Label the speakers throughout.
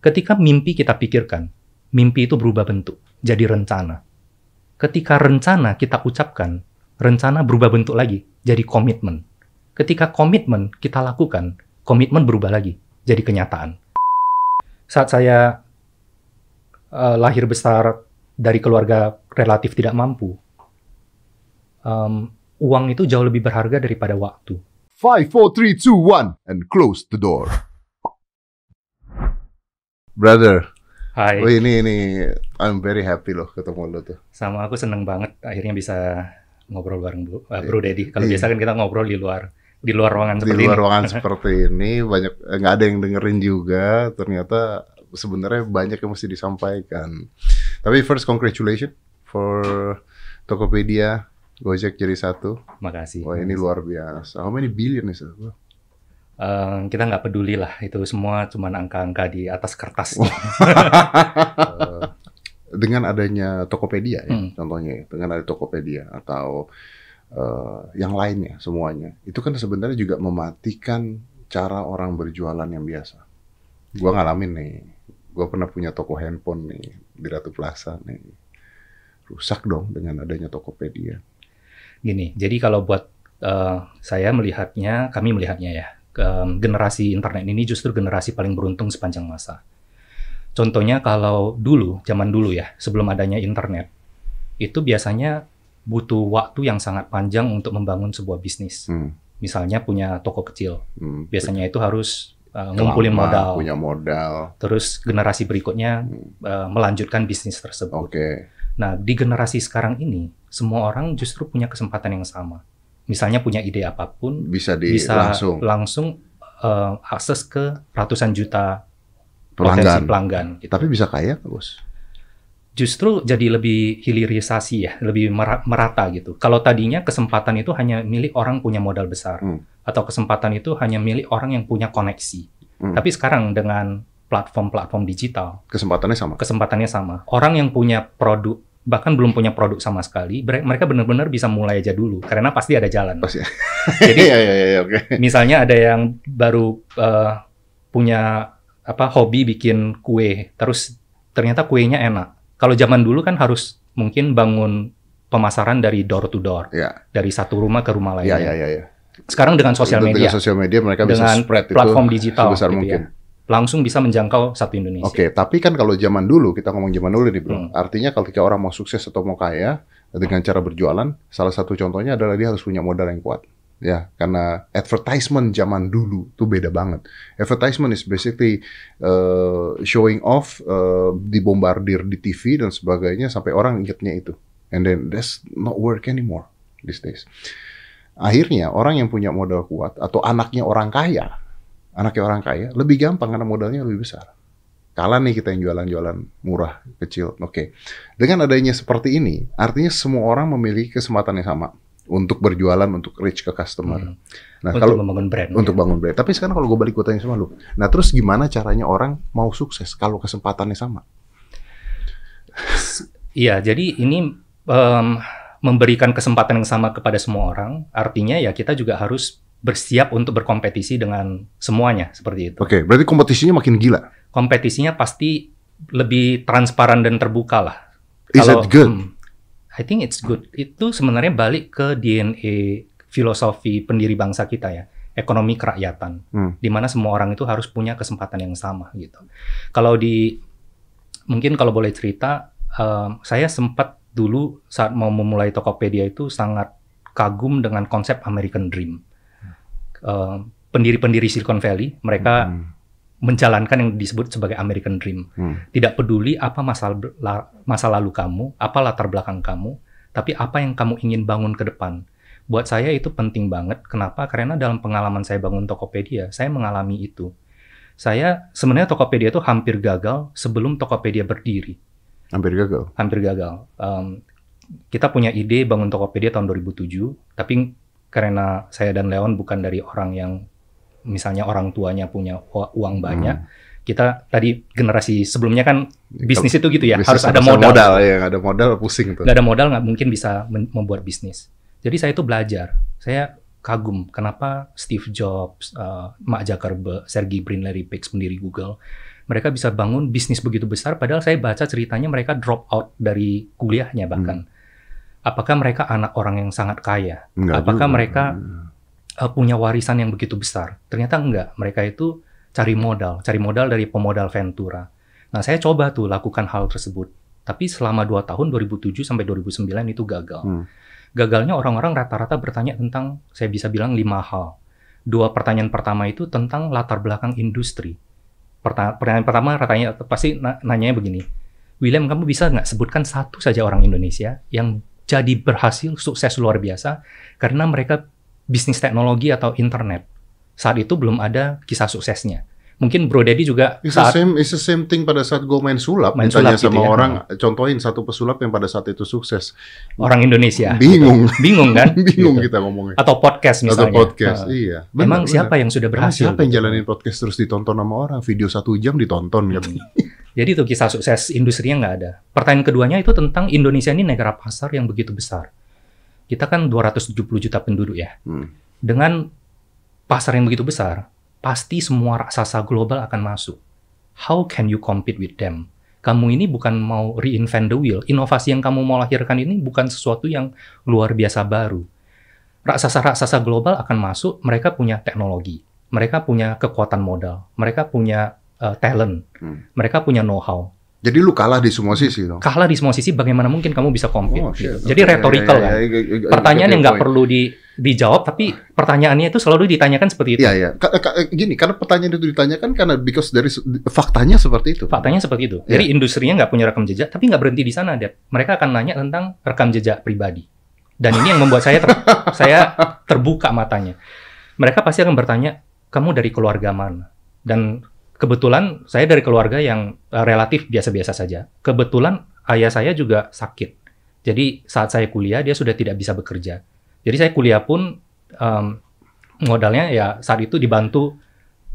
Speaker 1: Ketika mimpi kita pikirkan, mimpi itu berubah bentuk, jadi rencana. Ketika rencana kita ucapkan, rencana berubah bentuk lagi, jadi komitmen. Ketika komitmen kita lakukan, komitmen berubah lagi, jadi kenyataan. Saat saya uh, lahir besar dari keluarga relatif tidak mampu, um, uang itu jauh lebih berharga daripada waktu.
Speaker 2: 5, 4, 3, 2, 1, and close the door. Brother,
Speaker 1: Hai,
Speaker 2: oh ini ini I'm very happy loh ketemu lo tuh.
Speaker 1: sama aku seneng banget akhirnya bisa ngobrol bareng Bu, uh, Bro Dedi. Kalau
Speaker 2: Iya.
Speaker 1: biasa kan kita ngobrol di luar di luar ruangan
Speaker 2: Di
Speaker 1: seperti
Speaker 2: luar
Speaker 1: ini.
Speaker 2: ruangan seperti ini banyak eh, nggak ada yang dengerin juga. Ternyata sebenarnya banyak yang mesti disampaikan. Tapi first congratulations for Tokopedia Gojek jadi satu.
Speaker 1: Makasih.
Speaker 2: Wah ini luar biasa. How many billion is it?
Speaker 1: Eh, kita nggak peduli lah, itu semua cuma angka-angka di atas kertas.
Speaker 2: Eh, dengan adanya Tokopedia ya,
Speaker 1: Hmm.
Speaker 2: contohnya ya, dengan ada Tokopedia atau eh, yang lainnya semuanya, itu kan sebenarnya juga mematikan cara orang berjualan yang biasa. Gua ngalamin nih, gua pernah punya toko handphone nih di Ratu Plaza nih, rusak dong dengan adanya Tokopedia.
Speaker 1: Gini, jadi kalau buat eh, saya melihatnya, kami melihatnya ya, em, generasi internet ini justru generasi paling beruntung sepanjang masa. Contohnya kalau dulu, zaman dulu ya, sebelum adanya internet, itu biasanya butuh waktu yang sangat panjang untuk membangun sebuah bisnis.
Speaker 2: Hmm,
Speaker 1: Misalnya punya toko kecil,
Speaker 2: hmm.
Speaker 1: biasanya itu harus eh, ngumpulin
Speaker 2: Lama,
Speaker 1: modal,
Speaker 2: punya modal.
Speaker 1: terus generasi berikutnya
Speaker 2: Hmm,
Speaker 1: eh, melanjutkan bisnis tersebut.
Speaker 2: Oke,
Speaker 1: Nah, di generasi sekarang ini, semua orang justru punya kesempatan yang sama. Misalnya punya ide apa pun,
Speaker 2: bisa di
Speaker 1: bisa
Speaker 2: langsung
Speaker 1: langsung eh, akses ke ratusan juta potensi
Speaker 2: pelanggan.
Speaker 1: pelanggan. gitu.
Speaker 2: Tapi bisa kaya nggak, bos?
Speaker 1: Justru jadi lebih hilirisasi ya, lebih mera- merata gitu. Kalau tadinya kesempatan itu hanya milik orang punya modal besar,
Speaker 2: Hmm.
Speaker 1: atau kesempatan itu hanya milik orang yang punya koneksi.
Speaker 2: Hmm.
Speaker 1: Tapi sekarang dengan platform-platform digital,
Speaker 2: Kesempatannya sama.
Speaker 1: kesempatannya sama. Orang yang punya produk bahkan belum punya produk sama sekali, mereka benar-benar bisa mulai aja dulu karena pasti ada jalan.
Speaker 2: Pasti.
Speaker 1: Jadi
Speaker 2: Iya iya iya oke.
Speaker 1: misalnya ada yang baru eh, punya apa hobi bikin kue, terus ternyata kuenya enak. Kalau zaman dulu kan harus mungkin bangun pemasaran dari door to door,
Speaker 2: Iya.
Speaker 1: dari satu rumah ke rumah
Speaker 2: Iya
Speaker 1: lainnya.
Speaker 2: iya iya iya.
Speaker 1: Sekarang dengan sosial
Speaker 2: Dengan
Speaker 1: media,
Speaker 2: sosial media mereka bisa
Speaker 1: Dengan
Speaker 2: spread
Speaker 1: platform
Speaker 2: itu
Speaker 1: digital
Speaker 2: sebesar
Speaker 1: gitu
Speaker 2: mungkin.
Speaker 1: ya. Langsung bisa menjangkau satu Indonesia.
Speaker 2: Oke, tapi kan kalau zaman dulu kita ngomong zaman dulu nih bro,
Speaker 1: Hmm.
Speaker 2: artinya kalau ketika orang mau sukses atau mau kaya dengan cara berjualan, salah satu contohnya adalah dia harus punya modal yang kuat. Ya, karena advertisement zaman dulu tuh beda banget. Advertisement is basically uh, showing off, uh, dibombardir di TV dan sebagainya sampai orang ingetnya itu. And then that's not work anymore these days. Akhirnya orang yang punya modal kuat atau anaknya orang kaya, anaknya orang kaya lebih gampang karena modalnya lebih besar. Kalah nih kita yang jualan-jualan murah, kecil. Oke. Dengan adanya seperti ini, artinya semua orang memiliki kesempatan yang sama untuk berjualan, untuk reach ke customer.
Speaker 1: Hmm.
Speaker 2: Nah,
Speaker 1: untuk
Speaker 2: kalau
Speaker 1: membangun brand.
Speaker 2: untuk bangun brand. Tapi sekarang kalau gue balik gue tanya sama lu. Nah, terus gimana caranya orang mau sukses kalau kesempatannya sama?
Speaker 1: Iya, jadi ini em, memberikan kesempatan yang sama kepada semua orang, artinya ya kita juga harus bersiap untuk berkompetisi dengan semuanya seperti itu.
Speaker 2: Oke, berarti kompetisinya makin gila.
Speaker 1: Kompetisinya pasti lebih transparan dan terbuka lah.
Speaker 2: Is
Speaker 1: Kalau-
Speaker 2: that good?
Speaker 1: hmm, I think it's good. Itu sebenarnya balik ke DNA filosofi pendiri bangsa kita ya, ekonomi kerakyatan,
Speaker 2: Hmm.
Speaker 1: di mana semua orang itu harus punya kesempatan yang sama gitu. Kalau di mungkin kalau boleh cerita, em, saya sempat dulu saat mau memulai Tokopedia itu sangat kagum dengan konsep American Dream. Em, pendiri-pendiri Silicon Valley mereka
Speaker 2: Hmm.
Speaker 1: menjalankan yang disebut sebagai American Dream.
Speaker 2: Hmm.
Speaker 1: Tidak peduli apa masa, la- masa lalu kamu, apa latar belakang kamu, tapi apa yang kamu ingin bangun ke depan. Buat saya itu penting banget. Kenapa? Karena dalam pengalaman saya bangun Tokopedia, saya mengalami itu. Saya sebenarnya Tokopedia itu hampir gagal sebelum Tokopedia berdiri.
Speaker 2: Hampir gagal.
Speaker 1: Hampir gagal. Em, kita punya ide bangun Tokopedia tahun 2007, tapi karena saya dan Leon bukan dari orang yang misalnya orang tuanya punya uang banyak,
Speaker 2: Hmm.
Speaker 1: kita tadi generasi sebelumnya kan bisnis itu gitu ya
Speaker 2: Bisnis
Speaker 1: harus ada modal,
Speaker 2: modal ya, ada modal pusing tuh.
Speaker 1: nggak ada modal nggak mungkin bisa membuat bisnis jadi saya itu belajar saya kagum kenapa Steve Jobs, uh, Mark Zuckerberg, Sergey Brin, Larry Page pendiri Google Mereka bisa bangun bisnis begitu besar, padahal saya baca ceritanya mereka drop out dari kuliahnya bahkan. Apakah mereka anak orang yang sangat kaya?
Speaker 2: Enggak
Speaker 1: Apakah
Speaker 2: juga.
Speaker 1: mereka uh, punya warisan yang begitu besar? Ternyata enggak. Mereka itu cari modal, cari modal dari pemodal Ventura. Nah, saya coba tuh lakukan hal tersebut. Tapi selama 2 tahun 2007 sampai 2009 itu gagal.
Speaker 2: Hmm.
Speaker 1: Gagalnya orang-orang rata-rata bertanya tentang saya bisa bilang lima hal. Dua pertanyaan pertama itu tentang latar belakang industri. Perta- pertanyaan pertama ratanya pasti na- nanyanya begini. William, kamu bisa nggak sebutkan satu saja orang Indonesia yang jadi berhasil sukses luar biasa karena mereka bisnis teknologi atau internet. Saat itu belum ada kisah suksesnya. Mungkin Bro Deddy juga
Speaker 2: It's the
Speaker 1: saat
Speaker 2: same, it's the same thing pada saat gue main sulap,
Speaker 1: Main
Speaker 2: ditanya
Speaker 1: sulap gitu
Speaker 2: sama
Speaker 1: ya.
Speaker 2: orang, contohin satu pesulap yang pada saat itu sukses.
Speaker 1: orang Indonesia.
Speaker 2: Bingung,
Speaker 1: Bingung kan?
Speaker 2: bingung
Speaker 1: Gitu.
Speaker 2: kita ngomongnya.
Speaker 1: Atau podcast
Speaker 2: Atau
Speaker 1: misalnya.
Speaker 2: podcast,
Speaker 1: Uh,
Speaker 2: iya.
Speaker 1: Memang
Speaker 2: Benar,
Speaker 1: siapa
Speaker 2: benar.
Speaker 1: yang sudah berhasil?
Speaker 2: siapa yang
Speaker 1: gitu?
Speaker 2: jalanin podcast terus ditonton sama orang? Video satu jam ditonton kan?
Speaker 1: Jadi itu kisah sukses industrinya nggak ada. Pertanyaan keduanya itu tentang Indonesia ini negara pasar yang begitu besar. Kita kan 270 juta penduduk ya.
Speaker 2: Hmm.
Speaker 1: Dengan pasar yang begitu besar, pasti semua raksasa global akan masuk. How can you compete with them? Kamu ini bukan mau reinvent the wheel. Inovasi yang kamu mau lahirkan ini bukan sesuatu yang luar biasa baru. Raksasa-raksasa global akan masuk, mereka punya teknologi, mereka punya kekuatan modal, mereka punya uh, talent,
Speaker 2: Hmm.
Speaker 1: mereka punya know-how
Speaker 2: Jadi lu kalah di semua sisi dong.
Speaker 1: kalah di semua sisi bagaimana mungkin kamu bisa compete
Speaker 2: Oh,
Speaker 1: gitu. Jadi
Speaker 2: Oke,
Speaker 1: retorikal
Speaker 2: ya, ya,
Speaker 1: kan.
Speaker 2: ya, ya, ya,
Speaker 1: Pertanyaan yang nggak perlu di, dijawab tapi pertanyaannya itu selalu ditanyakan seperti itu.
Speaker 2: Iya, iya. Gini, karena pertanyaan itu ditanyakan karena because dari faktanya seperti itu.
Speaker 1: Faktanya seperti itu.
Speaker 2: Iya.
Speaker 1: Jadi industrinya nggak punya rekam jejak tapi nggak berhenti di sana, Dad. Mereka akan nanya tentang rekam jejak pribadi. Dan ini yang membuat saya ter- saya terbuka matanya. Mereka pasti akan bertanya, "Kamu dari keluarga mana?" Dan kebetulan saya dari keluarga yang eh, relatif biasa-biasa saja. Kebetulan ayah saya juga sakit. Jadi saat saya kuliah dia sudah tidak bisa bekerja. Jadi saya kuliah pun em, modalnya ya saat itu dibantu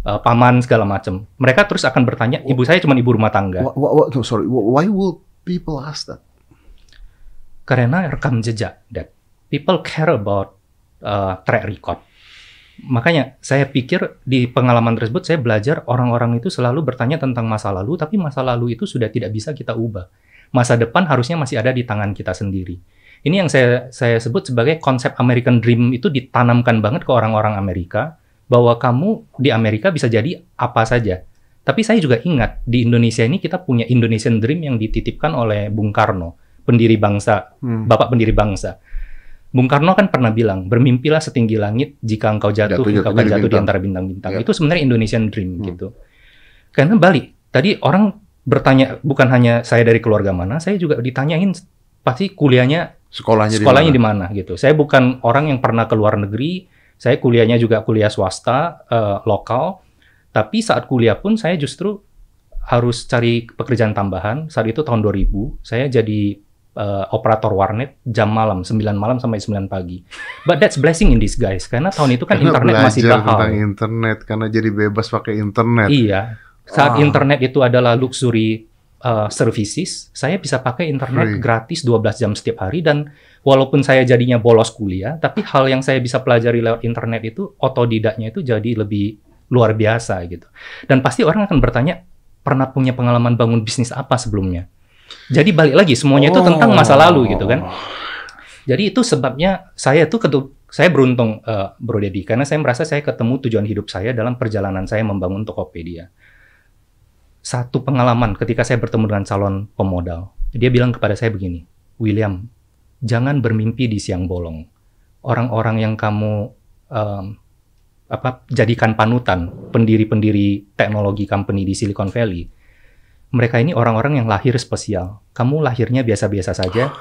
Speaker 1: eh, paman segala macam. Mereka terus akan bertanya, ibu saya cuma ibu rumah tangga.
Speaker 2: Wha- wha- wha- no, sorry, why will people ask that?
Speaker 1: Karena rekam jejak, that people care about uh, track record. Makanya saya pikir di pengalaman tersebut saya belajar orang-orang itu selalu bertanya tentang masa lalu, tapi masa lalu itu sudah tidak bisa kita ubah. Masa depan harusnya masih ada di tangan kita sendiri. Ini yang saya saya sebut sebagai konsep American Dream itu ditanamkan banget ke orang-orang Amerika bahwa kamu di Amerika bisa jadi apa saja. Tapi saya juga ingat di Indonesia ini kita punya Indonesian Dream yang dititipkan oleh Bung Karno, pendiri bangsa
Speaker 2: Hmm.
Speaker 1: Bapak pendiri bangsa. Bung Karno kan pernah bilang, bermimpilah setinggi langit, jika engkau jatuh,
Speaker 2: Jatuh-
Speaker 1: engkau akan jatuh di antara bintang-bintang.
Speaker 2: Ya.
Speaker 1: Itu sebenarnya Indonesian Dream
Speaker 2: Hmm.
Speaker 1: gitu. Karena balik, tadi orang bertanya, bukan hanya saya dari keluarga mana, saya juga ditanyain pasti kuliahnya,
Speaker 2: Sekolahnya,
Speaker 1: sekolahnya
Speaker 2: di mana?
Speaker 1: gitu. Saya bukan orang yang pernah ke luar negeri, saya kuliahnya juga kuliah swasta, eh, lokal, tapi saat kuliah pun saya justru harus cari pekerjaan tambahan. Saat itu tahun 2000, saya jadi eh, operator warnet jam malam, 9 malam sampai 9 pagi. But that's blessing in disguise, karena tahun itu kan
Speaker 2: Karena
Speaker 1: internet masih mahal.
Speaker 2: tentang internet, karena jadi bebas pakai internet.
Speaker 1: Iya. Saat
Speaker 2: Ah.
Speaker 1: internet itu adalah luxury uh, services, saya bisa pakai internet
Speaker 2: Free.
Speaker 1: gratis 12 jam setiap hari dan walaupun saya jadinya bolos kuliah, tapi hal yang saya bisa pelajari lewat internet itu otodidaknya itu jadi lebih luar biasa gitu. Dan pasti orang akan bertanya, pernah punya pengalaman bangun bisnis apa sebelumnya? Jadi balik lagi semuanya itu tentang masa lalu gitu kan. Jadi itu sebabnya saya tuh ketu saya beruntung eh, Bro Dedi karena saya merasa saya ketemu tujuan hidup saya dalam perjalanan saya membangun Tokopedia. Satu pengalaman ketika saya bertemu dengan calon pemodal, dia bilang kepada saya begini, William, jangan bermimpi di siang bolong. Orang-orang yang kamu em, apa jadikan panutan, pendiri-pendiri teknologi company di Silicon Valley, mereka ini orang-orang yang lahir spesial. Kamu lahirnya biasa-biasa saja.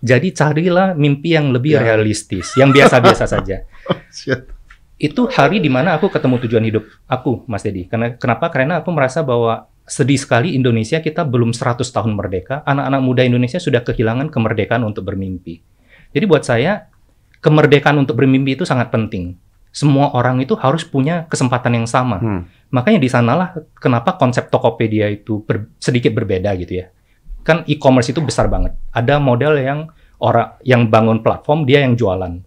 Speaker 1: Jadi carilah mimpi yang lebih
Speaker 2: Ya.
Speaker 1: realistis, yang biasa-biasa saja.
Speaker 2: Shit.
Speaker 1: Itu hari di mana aku ketemu tujuan hidup aku, Mas Dedi. Karena kenapa? Karena aku merasa bahwa sedih sekali Indonesia kita belum 100 tahun merdeka. Anak-anak muda Indonesia sudah kehilangan kemerdekaan untuk bermimpi. Jadi buat saya kemerdekaan untuk bermimpi itu sangat penting. Semua orang itu harus punya kesempatan yang sama.
Speaker 2: Hmm.
Speaker 1: Makanya di sanalah kenapa konsep Tokopedia itu ber- sedikit berbeda gitu ya. Kan e-commerce itu besar banget. Ada model yang orang yang bangun platform dia yang jualan.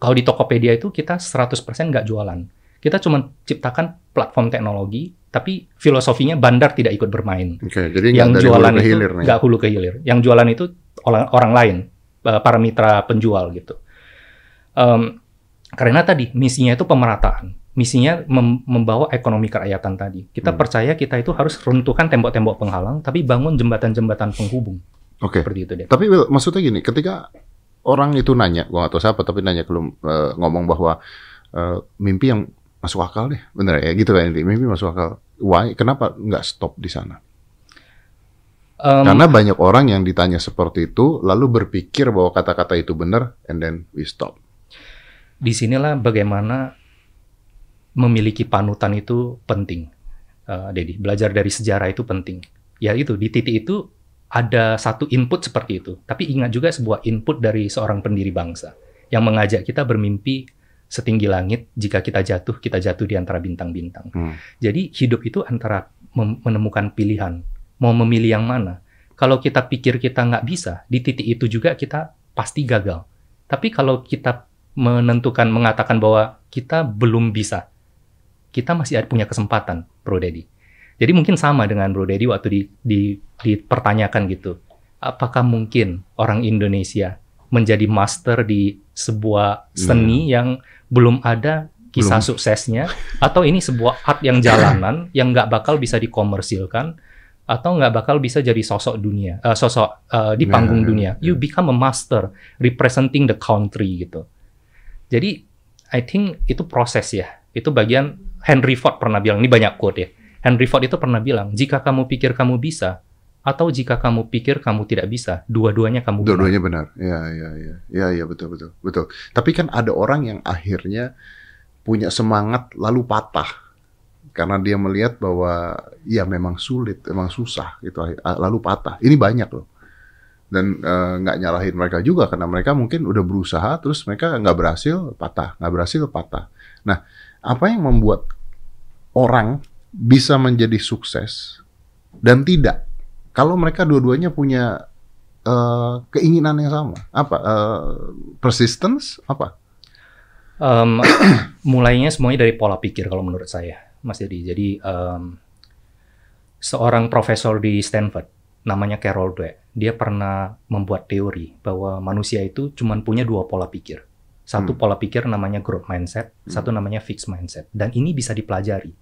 Speaker 1: Kalau di Tokopedia itu kita 100% nggak jualan. Kita cuma ciptakan platform teknologi, tapi filosofinya bandar tidak ikut bermain.
Speaker 2: Oke, jadi
Speaker 1: yang
Speaker 2: dari
Speaker 1: jualan
Speaker 2: hulu ke
Speaker 1: itu
Speaker 2: hilir nih.
Speaker 1: nggak hulu ke hilir. Yang jualan itu orang, orang lain, eh, para mitra penjual gitu. Em, karena tadi misinya itu pemerataan, misinya mem- membawa ekonomi kerakyatan tadi. Kita
Speaker 2: Hmm.
Speaker 1: percaya kita itu harus runtuhkan tembok-tembok penghalang, tapi bangun jembatan-jembatan penghubung.
Speaker 2: Oke.
Speaker 1: Seperti itu deh.
Speaker 2: Tapi Will, maksudnya gini, ketika orang itu nanya, gua tahu siapa, tapi nanya belum eh, ngomong bahwa eh, mimpi yang masuk akal deh, bener ya gitu kan mimpi masuk akal. Why? Kenapa nggak stop di sana?
Speaker 1: Em,
Speaker 2: Karena banyak orang yang ditanya seperti itu, lalu berpikir bahwa kata-kata itu benar, and then we stop.
Speaker 1: Di sinilah bagaimana memiliki panutan itu penting, Eh, Dedi. Belajar dari sejarah itu penting. Ya itu di titik itu ada satu input seperti itu. Tapi ingat juga sebuah input dari seorang pendiri bangsa yang mengajak kita bermimpi setinggi langit. Jika kita jatuh, kita jatuh di antara bintang-bintang.
Speaker 2: Hmm.
Speaker 1: Jadi hidup itu antara menemukan pilihan, mau memilih yang mana. Kalau kita pikir kita nggak bisa, di titik itu juga kita pasti gagal. Tapi kalau kita menentukan, mengatakan bahwa kita belum bisa, kita masih ada punya kesempatan, Bro Dedi. Jadi mungkin sama dengan Bro Dedi waktu di, di, dipertanyakan gitu. Apakah mungkin orang Indonesia menjadi master di sebuah seni yang belum ada kisah
Speaker 2: Belum.
Speaker 1: suksesnya atau ini sebuah art yang jalanan yang nggak bakal bisa dikomersilkan atau nggak bakal bisa jadi sosok dunia eh, sosok eh, di
Speaker 2: Ya,
Speaker 1: panggung
Speaker 2: ya,
Speaker 1: dunia
Speaker 2: ya.
Speaker 1: you become a master representing the country gitu jadi I think itu proses ya itu bagian Henry Ford pernah bilang ini banyak quote ya Henry Ford itu pernah bilang jika kamu pikir kamu bisa atau jika kamu pikir kamu tidak bisa dua-duanya kamu benar.
Speaker 2: Dua-duanya benar. Ya, ya, ya, ya, ya, betul, betul, betul. Tapi kan ada orang yang akhirnya punya semangat lalu patah karena dia melihat bahwa ya memang sulit, memang susah gitu, lalu patah. Ini banyak loh. Dan eh, nggak nyalahin mereka juga karena mereka mungkin udah berusaha terus mereka nggak berhasil patah, nggak berhasil patah. Nah, apa yang membuat orang bisa menjadi sukses dan tidak kalau mereka dua-duanya punya eh, keinginan yang sama apa Eh, persistence apa
Speaker 1: Em, mulainya semuanya dari pola pikir kalau menurut saya, Mas Dedi. Jadi em, seorang profesor di Stanford namanya Carol Dweck, dia pernah membuat teori bahwa manusia itu cuma punya dua pola pikir. Satu
Speaker 2: Hmm.
Speaker 1: pola pikir namanya growth mindset, satu namanya fixed mindset. Dan ini bisa dipelajari.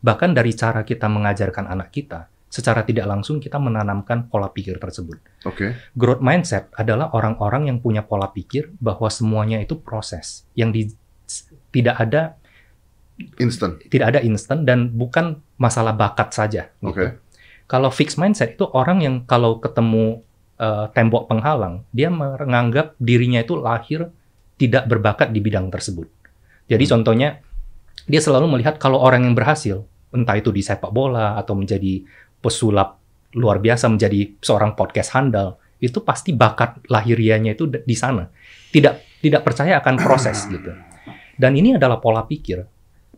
Speaker 1: Bahkan dari cara kita mengajarkan anak kita, secara tidak langsung kita menanamkan pola pikir tersebut
Speaker 2: oke
Speaker 1: growth mindset adalah orang-orang yang punya pola pikir bahwa semuanya itu proses yang di, tidak ada
Speaker 2: instant
Speaker 1: tidak ada instan dan bukan masalah bakat saja. gitu. Kalau fixed mindset itu orang yang kalau ketemu eh, tembok penghalang dia menganggap dirinya itu lahir tidak berbakat di bidang tersebut. Jadi
Speaker 2: Hmm.
Speaker 1: contohnya dia selalu melihat kalau orang yang berhasil entah itu di sepak bola atau menjadi pesulap luar biasa menjadi seorang podcast handal itu pasti bakat lahirianya itu di sana. Tidak tidak percaya akan proses gitu. Dan ini adalah pola pikir.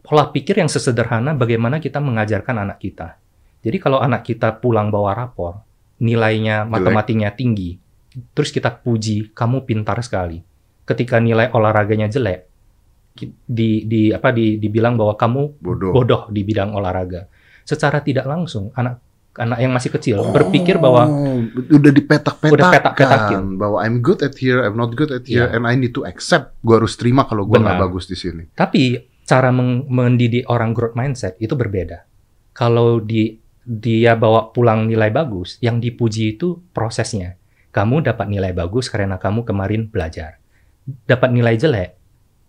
Speaker 1: Pola pikir yang sesederhana bagaimana kita mengajarkan anak kita. Jadi kalau anak kita pulang bawa rapor, nilainya matematiknya tinggi, terus kita puji, kamu pintar sekali. Ketika nilai olahraganya jelek, di, di apa di, dibilang bahwa kamu
Speaker 2: bodoh
Speaker 1: bodoh di bidang olahraga. Secara tidak langsung anak anak yang masih kecil berpikir bahwa
Speaker 2: Oh, udah dipetak-petakan
Speaker 1: Udah petak-petakin.
Speaker 2: bahwa I'm good at here, I'm not good at here,
Speaker 1: Iya.
Speaker 2: and I need to accept. Gue harus terima kalau gue nggak bagus di sini.
Speaker 1: Tapi cara mendidik orang growth mindset itu berbeda. Kalau di dia bawa pulang nilai bagus, yang dipuji itu prosesnya. Kamu dapat nilai bagus karena kamu kemarin belajar. Dapat nilai jelek,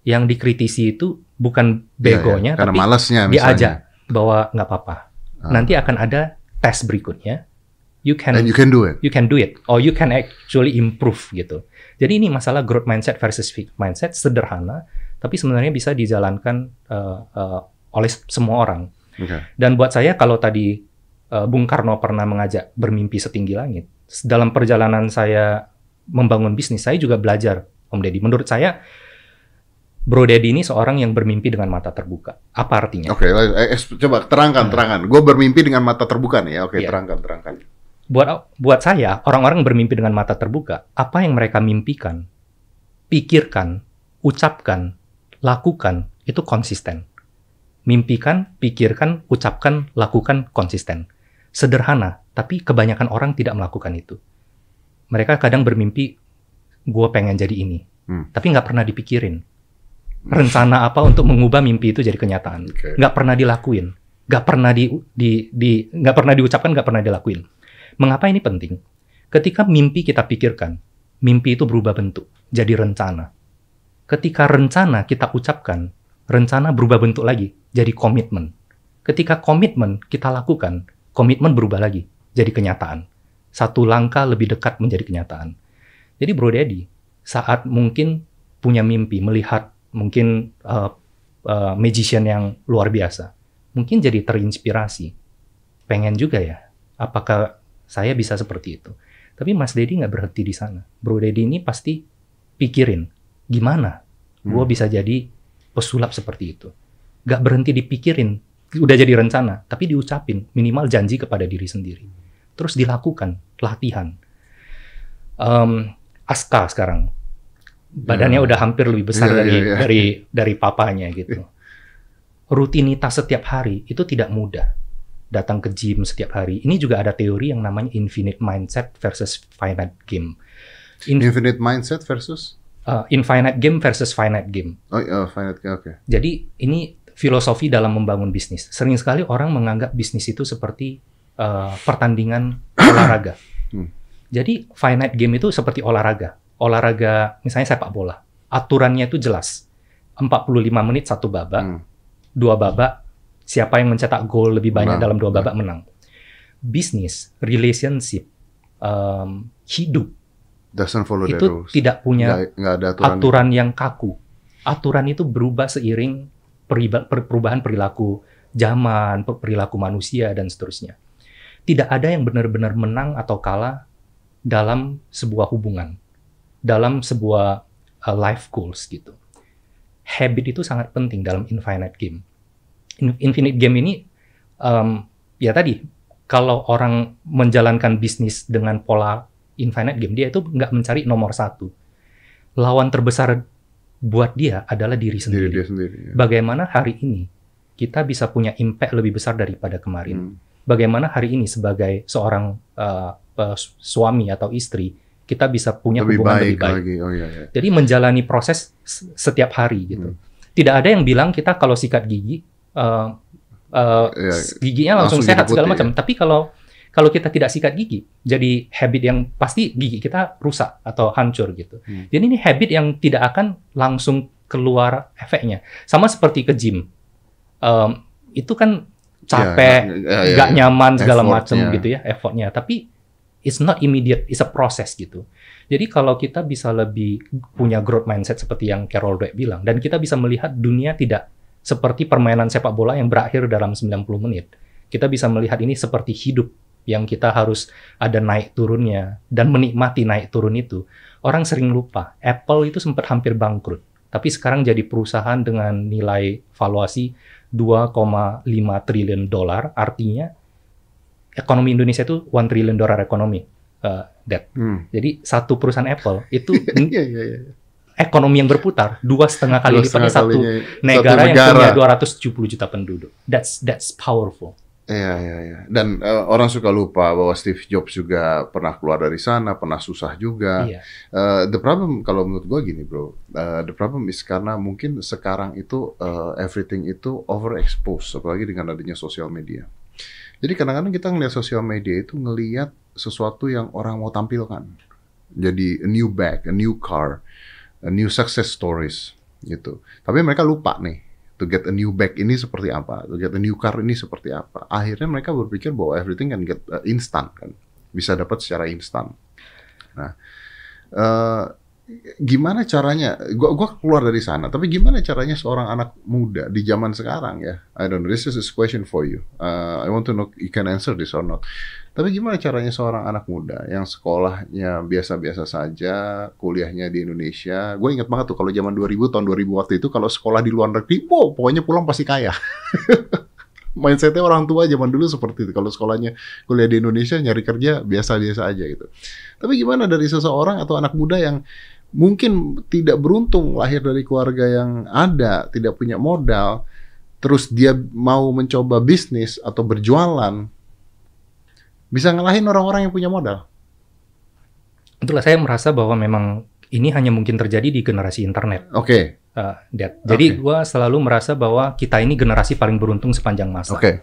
Speaker 1: yang dikritisi itu bukan begonya,
Speaker 2: Iya, iya. karena
Speaker 1: tapi
Speaker 2: malasnya misalnya.
Speaker 1: diajak bahwa nggak apa-apa.
Speaker 2: Ah.
Speaker 1: Nanti akan ada tes berikutnya. You can
Speaker 2: And you can do it.
Speaker 1: you can do it or you can actually improve gitu. Jadi ini masalah growth mindset versus fixed mindset sederhana, tapi sebenarnya bisa dijalankan uh, uh, oleh semua orang.
Speaker 2: Oke.
Speaker 1: Dan buat saya kalau tadi uh, Bung Karno pernah mengajak bermimpi setinggi langit, dalam perjalanan saya membangun bisnis, saya juga belajar Om Deddy. Menurut saya Bro Deddy ini seorang yang bermimpi dengan mata terbuka. Apa artinya?
Speaker 2: Oke, eh, eh, coba terangkan, terangkan. Gue bermimpi dengan mata terbuka nih. ya. Oke,
Speaker 1: Iya.
Speaker 2: terangkan, terangkan.
Speaker 1: buat buat saya orang-orang bermimpi dengan mata terbuka apa yang mereka mimpikan pikirkan ucapkan lakukan itu konsisten Mimpikan, pikirkan, ucapkan, lakukan konsisten. Sederhana, tapi kebanyakan orang tidak melakukan itu. Mereka kadang bermimpi, gue pengen jadi ini.
Speaker 2: Hmm.
Speaker 1: Tapi nggak pernah dipikirin. Rencana apa untuk mengubah mimpi itu jadi kenyataan.
Speaker 2: Oke.
Speaker 1: Nggak pernah dilakuin. Nggak pernah di, di, di nggak pernah diucapkan, nggak pernah dilakuin. Mengapa ini penting? Ketika mimpi kita pikirkan, mimpi itu berubah bentuk, jadi rencana. Ketika rencana kita ucapkan, rencana berubah bentuk lagi, jadi komitmen. Ketika komitmen kita lakukan, komitmen berubah lagi, jadi kenyataan. Satu langkah lebih dekat menjadi kenyataan. Jadi Bro Daddy, saat mungkin punya mimpi, melihat mungkin uh, uh, magician yang luar biasa, mungkin jadi terinspirasi. Pengen juga ya, apakah saya bisa seperti itu? Tapi Mas Dedi nggak berhenti di sana. Bro Dedi ini pasti pikirin, gimana gue
Speaker 2: Hmm.
Speaker 1: bisa jadi pesulap seperti itu. Nggak berhenti dipikirin, udah jadi rencana, tapi diucapin, minimal janji kepada diri sendiri. Terus dilakukan, latihan. Em, Aska sekarang, badannya
Speaker 2: Ya.
Speaker 1: udah hampir lebih besar
Speaker 2: Iya,
Speaker 1: dari
Speaker 2: iya, iya.
Speaker 1: dari dari papanya gitu. Rutinitas setiap hari itu tidak mudah. Datang ke gym setiap hari. Ini juga ada teori yang namanya infinite mindset versus finite game. In-
Speaker 2: Infinite mindset versus
Speaker 1: uh, infinite game versus finite game.
Speaker 2: oh iya, finite oke.
Speaker 1: Jadi ini filosofi dalam membangun bisnis. Sering sekali orang menganggap bisnis itu seperti uh, pertandingan olahraga.
Speaker 2: Hmm.
Speaker 1: Jadi finite game itu seperti olahraga. Olahraga misalnya sepak bola. Aturannya itu jelas. 45 menit satu babak,
Speaker 2: Hmm.
Speaker 1: dua babak, siapa yang mencetak gol lebih banyak
Speaker 2: Menang.
Speaker 1: dalam dua babak menang. Bisnis, relationship, um, hidup
Speaker 2: Doesn't follow the
Speaker 1: itu
Speaker 2: rules.
Speaker 1: tidak punya
Speaker 2: Nggak, nggak ada aturan.
Speaker 1: aturan yang kaku. Aturan itu berubah seiring perubahan perilaku zaman, per- perilaku manusia dan seterusnya. Tidak ada yang benar-benar menang atau kalah dalam sebuah hubungan, dalam sebuah uh, life goals gitu. Habit itu sangat penting dalam infinite game. In- infinite game ini, um, ya tadi, kalau orang menjalankan bisnis dengan pola infinite game, dia itu nggak mencari nomor satu lawan terbesar buat dia adalah diri
Speaker 2: diri
Speaker 1: sendiri.
Speaker 2: dia sendiri. ya.
Speaker 1: Bagaimana hari ini kita bisa punya impact lebih besar daripada kemarin?
Speaker 2: Hmm.
Speaker 1: Bagaimana hari ini sebagai seorang uh, uh, su- suami atau istri kita bisa punya
Speaker 2: Lebih
Speaker 1: hubungan
Speaker 2: baik,
Speaker 1: lebih baik?
Speaker 2: lagi. Oh iya, iya.
Speaker 1: Jadi menjalani proses setiap hari gitu.
Speaker 2: Hmm.
Speaker 1: Tidak ada yang bilang kita kalau sikat gigi uh, uh, s- giginya langsung,
Speaker 2: langsung
Speaker 1: sehat segala macam. Tapi kalau kalau kita tidak sikat gigi, jadi habit yang pasti gigi kita rusak atau hancur gitu.
Speaker 2: Hmm.
Speaker 1: Jadi ini habit yang tidak akan langsung keluar efeknya. Sama seperti ke gym. Em, itu kan capek,
Speaker 2: Ya, ya, ya,
Speaker 1: nggak
Speaker 2: ya.
Speaker 1: nyaman segala macam gitu ya, effortnya. Tapi it's not immediate, it's a process gitu. Jadi kalau kita bisa lebih punya growth mindset seperti yang Carol Dweck bilang, dan kita bisa melihat dunia tidak seperti permainan sepak bola yang berakhir dalam 90 menit. Kita bisa melihat ini seperti hidup yang kita harus ada naik turunnya dan menikmati naik turun itu. Orang sering lupa, Apple itu sempat hampir bangkrut. Tapi sekarang jadi perusahaan dengan nilai valuasi 2,5 triliun dolar, artinya ekonomi Indonesia itu 1 triliun dolar ekonomi. uh, debt.
Speaker 2: Hmm.
Speaker 1: Jadi satu perusahaan Apple itu
Speaker 2: Iya, iya, iya.
Speaker 1: ekonomi yang berputar dua setengah kali lipatnya satu negara,
Speaker 2: satu
Speaker 1: yang punya
Speaker 2: negara.
Speaker 1: 270 juta penduduk. That's that's powerful.
Speaker 2: Iya, iya, iya. Dan eh, orang suka lupa bahwa Steve Jobs juga pernah keluar dari sana, pernah susah juga.
Speaker 1: Iya.
Speaker 2: Eh, the problem kalau menurut gua gini, bro. Eh, the problem is karena mungkin sekarang itu eh, everything itu overexposed, apalagi dengan adanya sosial media. Jadi kadang-kadang kita ngelihat sosial media itu ngelihat sesuatu yang orang mau tampilkan. Jadi a new bag, a new car, a new success stories gitu. Tapi mereka lupa nih to get a new bag ini seperti apa, to get a new car ini seperti apa. Akhirnya mereka berpikir bahwa everything can get uh, instant kan, bisa dapat secara instan. Nah, eh, gimana caranya? Gua, gua keluar dari sana, tapi gimana caranya seorang anak muda di zaman sekarang ya? I don't know. This is a question for you. Uh, I want to know you can answer this or not. Tapi gimana caranya seorang anak muda yang sekolahnya biasa-biasa saja, kuliahnya di Indonesia? Gue ingat banget tuh kalau zaman 2000 tahun 2000 waktu itu kalau sekolah di luar negeri, wow, pokoknya pulang pasti kaya. Mindsetnya orang tua zaman dulu seperti itu. Kalau sekolahnya kuliah di Indonesia nyari kerja biasa-biasa aja gitu. Tapi gimana dari seseorang atau anak muda yang mungkin tidak beruntung lahir dari keluarga yang ada, tidak punya modal, terus dia mau mencoba bisnis atau berjualan, bisa ngalahin orang-orang yang punya modal.
Speaker 1: Itulah saya merasa bahwa memang ini hanya mungkin terjadi di generasi internet.
Speaker 2: Oke,
Speaker 1: Uh, Dad. Jadi
Speaker 2: Oke.
Speaker 1: gua selalu merasa bahwa kita ini generasi paling beruntung sepanjang masa.
Speaker 2: oke.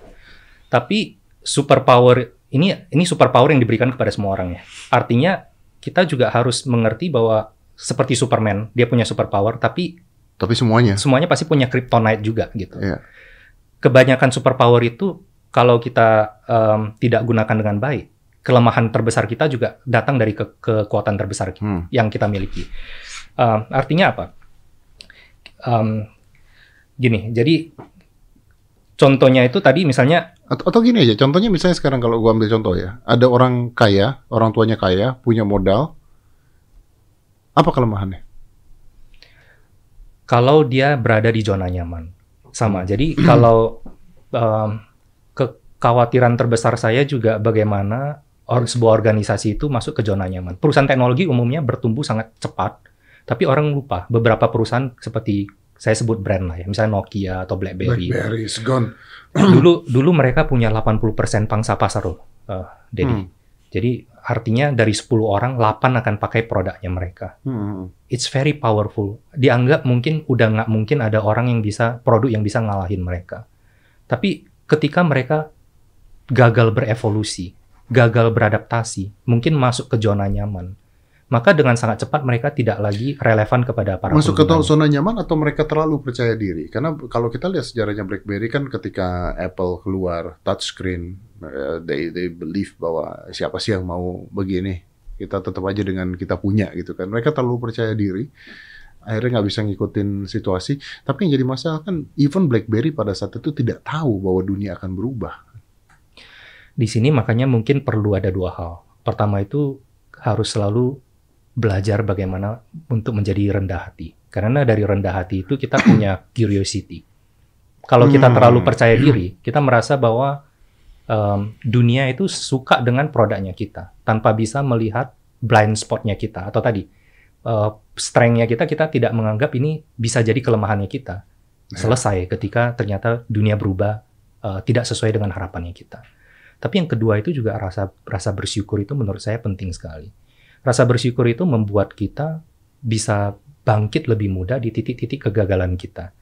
Speaker 1: Tapi superpower ini ini superpower yang diberikan kepada semua orang ya. Artinya kita juga harus mengerti bahwa seperti Superman, dia punya superpower, tapi
Speaker 2: Tapi semuanya.
Speaker 1: semuanya pasti punya kryptonite juga gitu.
Speaker 2: Iya.
Speaker 1: Kebanyakan superpower itu kalau kita em, tidak gunakan dengan baik, kelemahan terbesar kita juga datang dari ke- kekuatan terbesar kita
Speaker 2: Hmm.
Speaker 1: yang kita miliki. Em, artinya apa? Em, gini, jadi contohnya itu tadi misalnya
Speaker 2: Atau, atau gini aja, contohnya misalnya sekarang kalau gua ambil contoh ya, ada orang kaya, orang tuanya kaya, punya modal, apa kelemahannya?
Speaker 1: kalau dia berada di zona nyaman, sama. Jadi kalau em, kekhawatiran terbesar saya juga bagaimana or, sebuah organisasi itu masuk ke zona nyaman. Perusahaan teknologi umumnya bertumbuh sangat cepat, tapi orang lupa beberapa perusahaan seperti saya sebut brand lah ya, misalnya Nokia atau BlackBerry.
Speaker 2: BlackBerry is gone.
Speaker 1: dulu dulu mereka punya 80% pangsa pasar loh, eh, Dedi.
Speaker 2: Hmm.
Speaker 1: Jadi artinya dari 10 orang 8 akan pakai produknya mereka.
Speaker 2: Hmm.
Speaker 1: It's very powerful. Dianggap mungkin udah nggak mungkin ada orang yang bisa produk yang bisa ngalahin mereka. Tapi ketika mereka gagal berevolusi, gagal beradaptasi, mungkin masuk ke zona nyaman, maka dengan sangat cepat mereka tidak lagi relevan kepada para
Speaker 2: Masuk ke zona nyaman atau mereka terlalu percaya diri? Karena kalau kita lihat sejarahnya BlackBerry kan ketika Apple keluar touchscreen, eh, they they believe bahwa siapa sih yang mau begini? Kita tetap aja dengan kita punya gitu kan. Mereka terlalu percaya diri. Akhirnya nggak bisa ngikutin situasi. Tapi yang jadi masalah kan even BlackBerry pada saat itu tidak tahu bahwa dunia akan berubah.
Speaker 1: Di sini makanya mungkin perlu ada dua hal. Pertama itu harus selalu belajar bagaimana untuk menjadi rendah hati. Karena dari rendah hati itu kita punya curiosity. Kalau kita
Speaker 2: Hmm.
Speaker 1: terlalu percaya diri, kita merasa bahwa em, dunia itu suka dengan produknya kita tanpa bisa melihat blind spotnya kita atau tadi eh, strength-nya kita kita tidak menganggap ini bisa jadi kelemahannya kita.
Speaker 2: Ya.
Speaker 1: Selesai ketika ternyata dunia berubah eh, tidak sesuai dengan harapannya kita. Tapi yang kedua itu juga rasa rasa bersyukur itu menurut saya penting sekali. Rasa bersyukur itu membuat kita bisa bangkit lebih mudah di titik-titik kegagalan kita.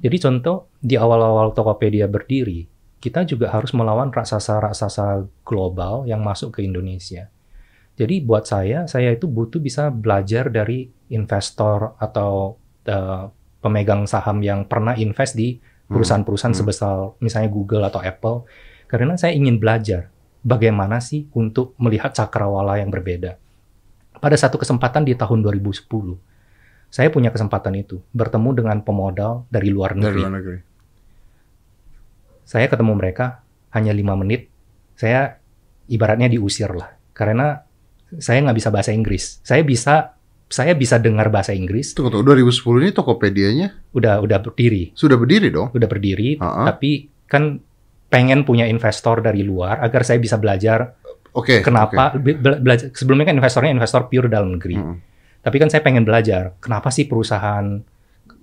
Speaker 1: Jadi contoh di awal-awal Tokopedia berdiri, kita juga harus melawan raksasa-raksasa global yang masuk ke Indonesia. Jadi buat saya, saya itu butuh bisa belajar dari investor atau eh, pemegang saham yang pernah invest di perusahaan-perusahaan
Speaker 2: Hmm.
Speaker 1: sebesar misalnya Google atau Apple karena saya ingin belajar bagaimana sih untuk melihat cakrawala yang berbeda. Pada satu kesempatan di tahun 2010, saya punya kesempatan itu bertemu dengan pemodal dari luar
Speaker 2: Dari
Speaker 1: negeri.
Speaker 2: luar negeri.
Speaker 1: Saya ketemu mereka hanya lima menit, saya ibaratnya diusir lah karena saya nggak bisa bahasa Inggris. Saya bisa saya bisa dengar bahasa Inggris,
Speaker 2: Tunggu, tunggu. 2010 ini Tokopedia-nya
Speaker 1: udah udah berdiri,
Speaker 2: sudah berdiri dong.
Speaker 1: udah berdiri,
Speaker 2: Ha-ha.
Speaker 1: tapi kan pengen punya investor dari luar agar saya bisa belajar
Speaker 2: Oke.
Speaker 1: kenapa be- bela- belajar sebelumnya kan investornya investor pure dalam negeri.
Speaker 2: Hmm.
Speaker 1: Tapi kan saya pengen belajar kenapa sih perusahaan